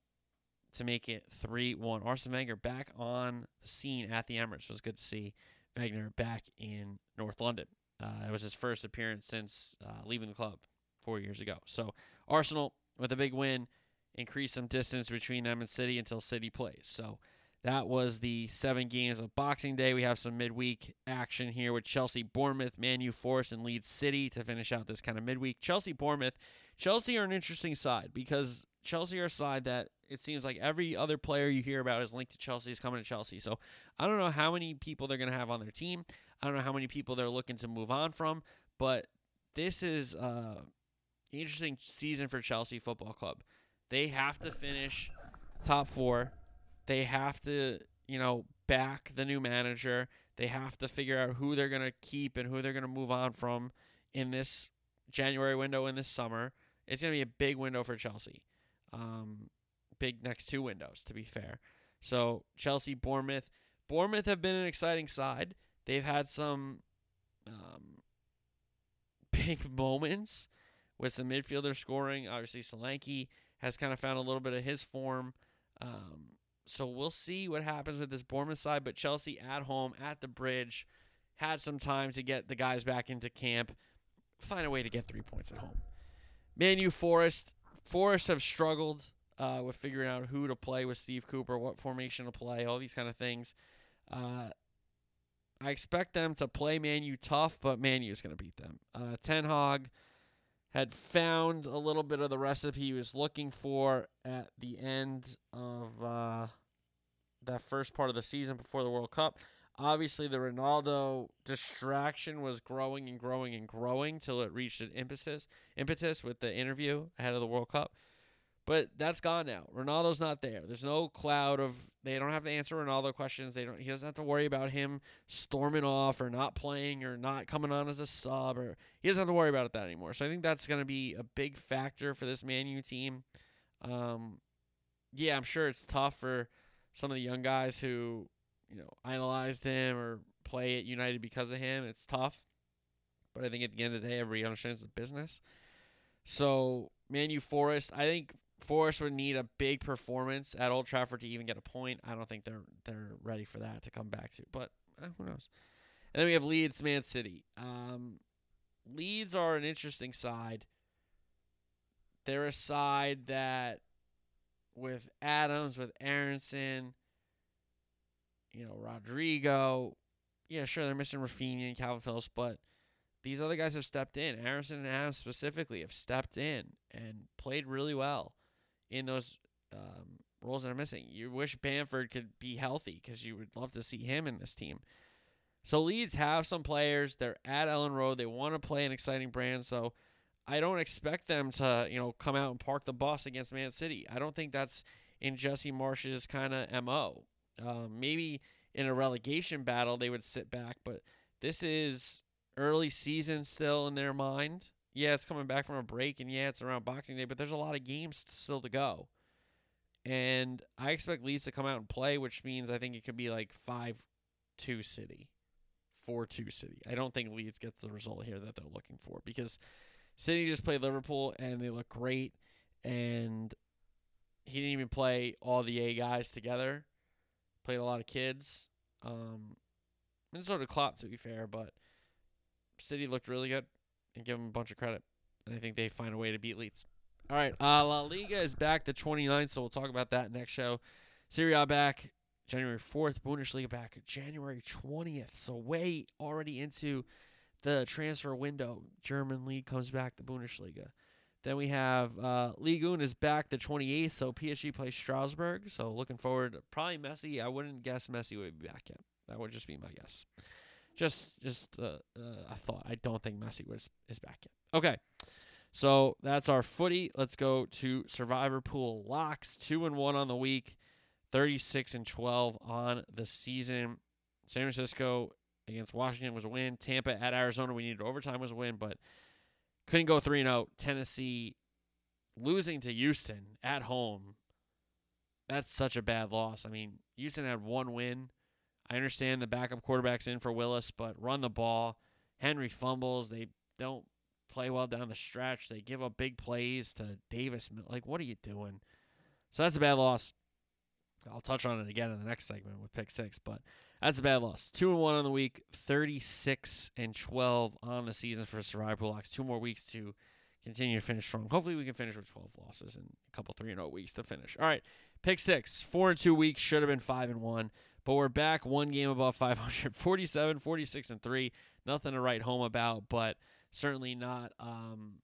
to make it 3 1. Arsene Wenger back on the scene at the Emirates. It was good to see Wenger back in North London. Uh, it was his first appearance since uh, leaving the club four years ago. So Arsenal with a big win increase some distance between them and City until City plays. So that was the seven games of Boxing Day. We have some midweek action here with Chelsea, Bournemouth, Man U, Forest, and Leeds City to finish out this kind of midweek. Chelsea, Bournemouth. Chelsea are an interesting side because Chelsea are a side that it seems like every other player you hear about is linked to Chelsea is coming to Chelsea. So I don't know how many people they're going to have on their team. I don't know how many people they're looking to move on from, but this is uh, an interesting season for Chelsea Football Club. They have to finish top four. They have to, you know, back the new manager. They have to figure out who they're going to keep and who they're going to move on from in this January window in this summer. It's going to be a big window for Chelsea. Um, big next two windows, to be fair. So Chelsea, Bournemouth. Bournemouth have been an exciting side. They've had some um, big moments with some midfielder scoring. Obviously, Solanke has kind of found a little bit of his form. Um, so we'll see what happens with this Bournemouth side. But Chelsea at home at the bridge had some time to get the guys back into camp, find a way to get three points at home. Man U Forest. Forest have struggled uh, with figuring out who to play with Steve Cooper, what formation to play, all these kind of things. Uh, I expect them to play Man U tough, but Man U is going to beat them. Uh, Ten Hag had found a little bit of the recipe he was looking for at the end of uh, that first part of the season before the World Cup. Obviously, the Ronaldo distraction was growing and growing and growing till it reached an impetus impetus with the interview ahead of the World Cup. But that's gone now. Ronaldo's not there. There's no cloud of they don't have to answer Ronaldo questions. They don't he doesn't have to worry about him storming off or not playing or not coming on as a sub or he doesn't have to worry about that anymore. So I think that's going to be a big factor for this Man U team. Um yeah, I'm sure it's tough for some of the young guys who, you know, idolized him or play at United because of him. It's tough. But I think at the end of the day, everybody understands the business. So, Man U Forest, I think Forest would need a big performance at Old Trafford to even get a point. I don't think they're they're ready for that to come back to, but eh, who knows? And then we have Leeds, Man City. Um, Leeds are an interesting side. They're a side that, with Adams, with Aaronson, you know, Rodrigo, yeah, sure, they're missing Rafinha and Kalvin Phillips, but these other guys have stepped in. Aaronson and Adams specifically have stepped in and played really well in those um, roles that are missing. You wish Bamford could be healthy because you would love to see him in this team. So Leeds have some players. They're at Elland Road. They want to play an exciting brand. So I don't expect them to, you know, come out and park the bus against Man City. I don't think that's in Jesse Marsch's kind of mo. Um, maybe in a relegation battle they would sit back, but this is early season still in their mind. Yeah, it's coming back from a break, and yeah, it's around Boxing Day, but there's a lot of games still to go. And I expect Leeds to come out and play, which means I think it could be like 5 2 City, 4 2 City. I don't think Leeds gets the result here that they're looking for because City just played Liverpool and they look great. And he didn't even play all the A guys together, played a lot of kids. Um, did Klopp, to be fair, but City looked really good and give them a bunch of credit. And I think they find a way to beat Leeds. All right, uh, La Liga is back the 29th, so we'll talk about that next show. Serie A back January 4th, Bundesliga back January 20th. So way already into the transfer window. German league comes back, the Bundesliga. Then we have uh, Ligue 1 is back the 28th, so PSG plays Strasbourg. So looking forward. Probably Messi. I wouldn't guess Messi would be back yet. That would just be my guess. Just just uh, uh, a thought. I don't think Messi was is back yet. Okay. So that's our footy. Let's go to Survivor Pool locks. Two and one on the week, 36 and 12 on the season. San Francisco against Washington was a win. Tampa at Arizona, we needed overtime was a win, but couldn't go 3 and 0. Tennessee losing to Houston at home. That's such a bad loss. I mean, Houston had one win. I understand the backup quarterback's in for Willis, but run the ball. Henry fumbles. They don't play well down the stretch. They give up big plays to Davis. Like, what are you doing? So that's a bad loss. I'll touch on it again in the next segment with pick six, but that's a bad loss. Two and one on the week, thirty-six and twelve on the season for Survivor Locks. Two more weeks to continue to finish strong. Hopefully, we can finish with twelve losses and a couple three and zero weeks to finish. All right, pick six, four and two weeks should have been five and one. But we're back one game above 500, 47, 46, and 3. Nothing to write home about, but certainly not um,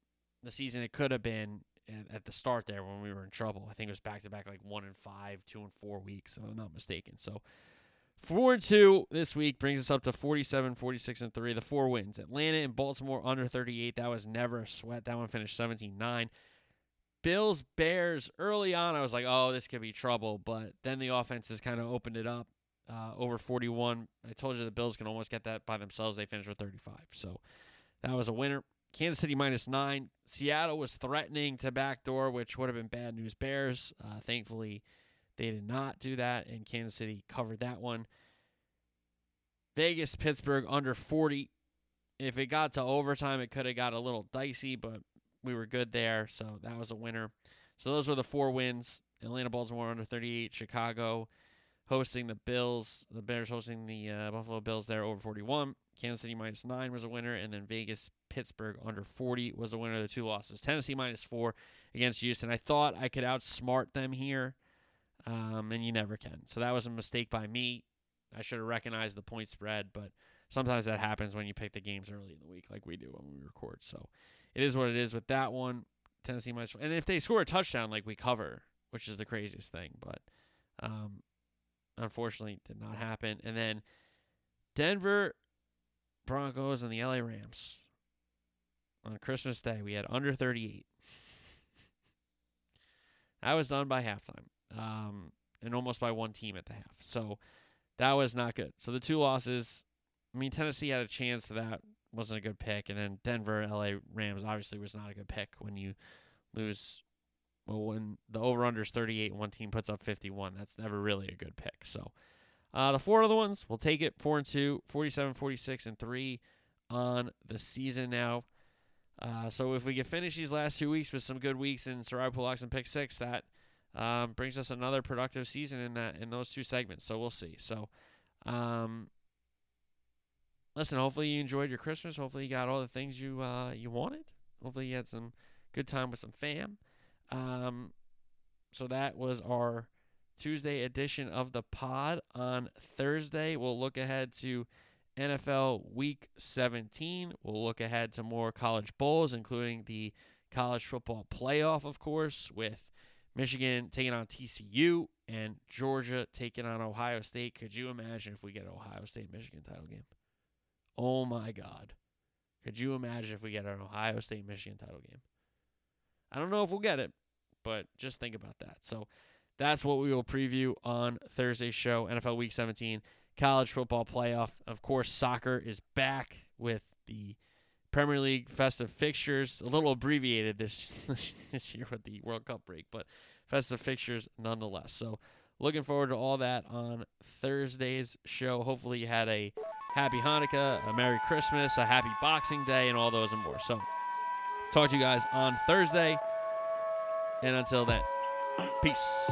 the season it could have been at, at, the start there when we were in trouble. I think it was back to back like 1 and 5, 2 and 4 weeks, if I'm not mistaken. So 4 and 2 this week brings us up to 47, 46, and 3. The four wins Atlanta and Baltimore under 38. That was never a sweat. That one finished 17 9. Bills, Bears, early on, I was like, oh, this could be trouble. But then the offense has kind of opened it up uh, over 41. I told you the Bills can almost get that by themselves. They finished with 35. So that was a winner. Kansas City minus nine. Seattle was threatening to backdoor, which would have been bad news. Bears, uh, thankfully, they did not do that, and Kansas City covered that one. Vegas, Pittsburgh under 40. If it got to overtime, it could have got a little dicey, but we were good there, so that was a winner. So those were the four wins. Atlanta, Baltimore under 38. Chicago, hosting the Bills. The Bears hosting the uh, Buffalo Bills there over 41. Kansas City minus nine was a winner, and then Vegas Pittsburgh under 40 was a winner of the two losses. Tennessee minus four against Houston. I thought I could outsmart them here, um, and you never can. So that was a mistake by me. I should have recognized the point spread, but sometimes that happens when you pick the games early in the week, like we do when we record. So it is what it is with that one. Tennessee minus, four. and if they score a touchdown, like we cover, which is the craziest thing, but um, Unfortunately, did not happen. And then Denver Broncos and the LA Rams. On Christmas Day, we had under 38. that was done by halftime. Um, and almost by one team at the half. So that was not good. So the two losses, I mean, Tennessee had a chance for that. Wasn't a good pick. And then Denver, LA Rams obviously was not a good pick when you lose well, when the over under is 38 and one team puts up 51, that's never really a good pick. So Uh, the four other ones, we'll take it. Four and two, 47, 46, and three on the season now. Uh, so if we can finish these last two weeks with some good weeks in Survivor Pool Locks and Pick Six, that um, brings us another productive season in that in those two segments. So we'll see. So, um, listen. Hopefully you enjoyed your Christmas. Hopefully you got all the things you uh, you wanted. Hopefully you had some good time with some fam. Um, so that was our Tuesday edition of the pod. On Thursday, we'll look ahead to NFL Week 17. We'll look ahead to more college bowls, including the college football playoff, of course, with Michigan taking on TCU and Georgia taking on Ohio State. Could you imagine if we get an Ohio State Michigan title game? Oh my God. Could you imagine if we get an Ohio State Michigan title game? I don't know if we'll get it, but just think about that. So that's what we will preview on Thursday's show, NFL Week 17 college football playoff. Of course, soccer is back with the Premier League festive fixtures, a little abbreviated this this year with the World Cup break, but festive fixtures nonetheless. So, looking forward to all that on Thursday's show. Hopefully, you had a happy Hanukkah, a Merry Christmas, a happy Boxing Day, and all those and more. So, talk to you guys on Thursday. And until then, peace.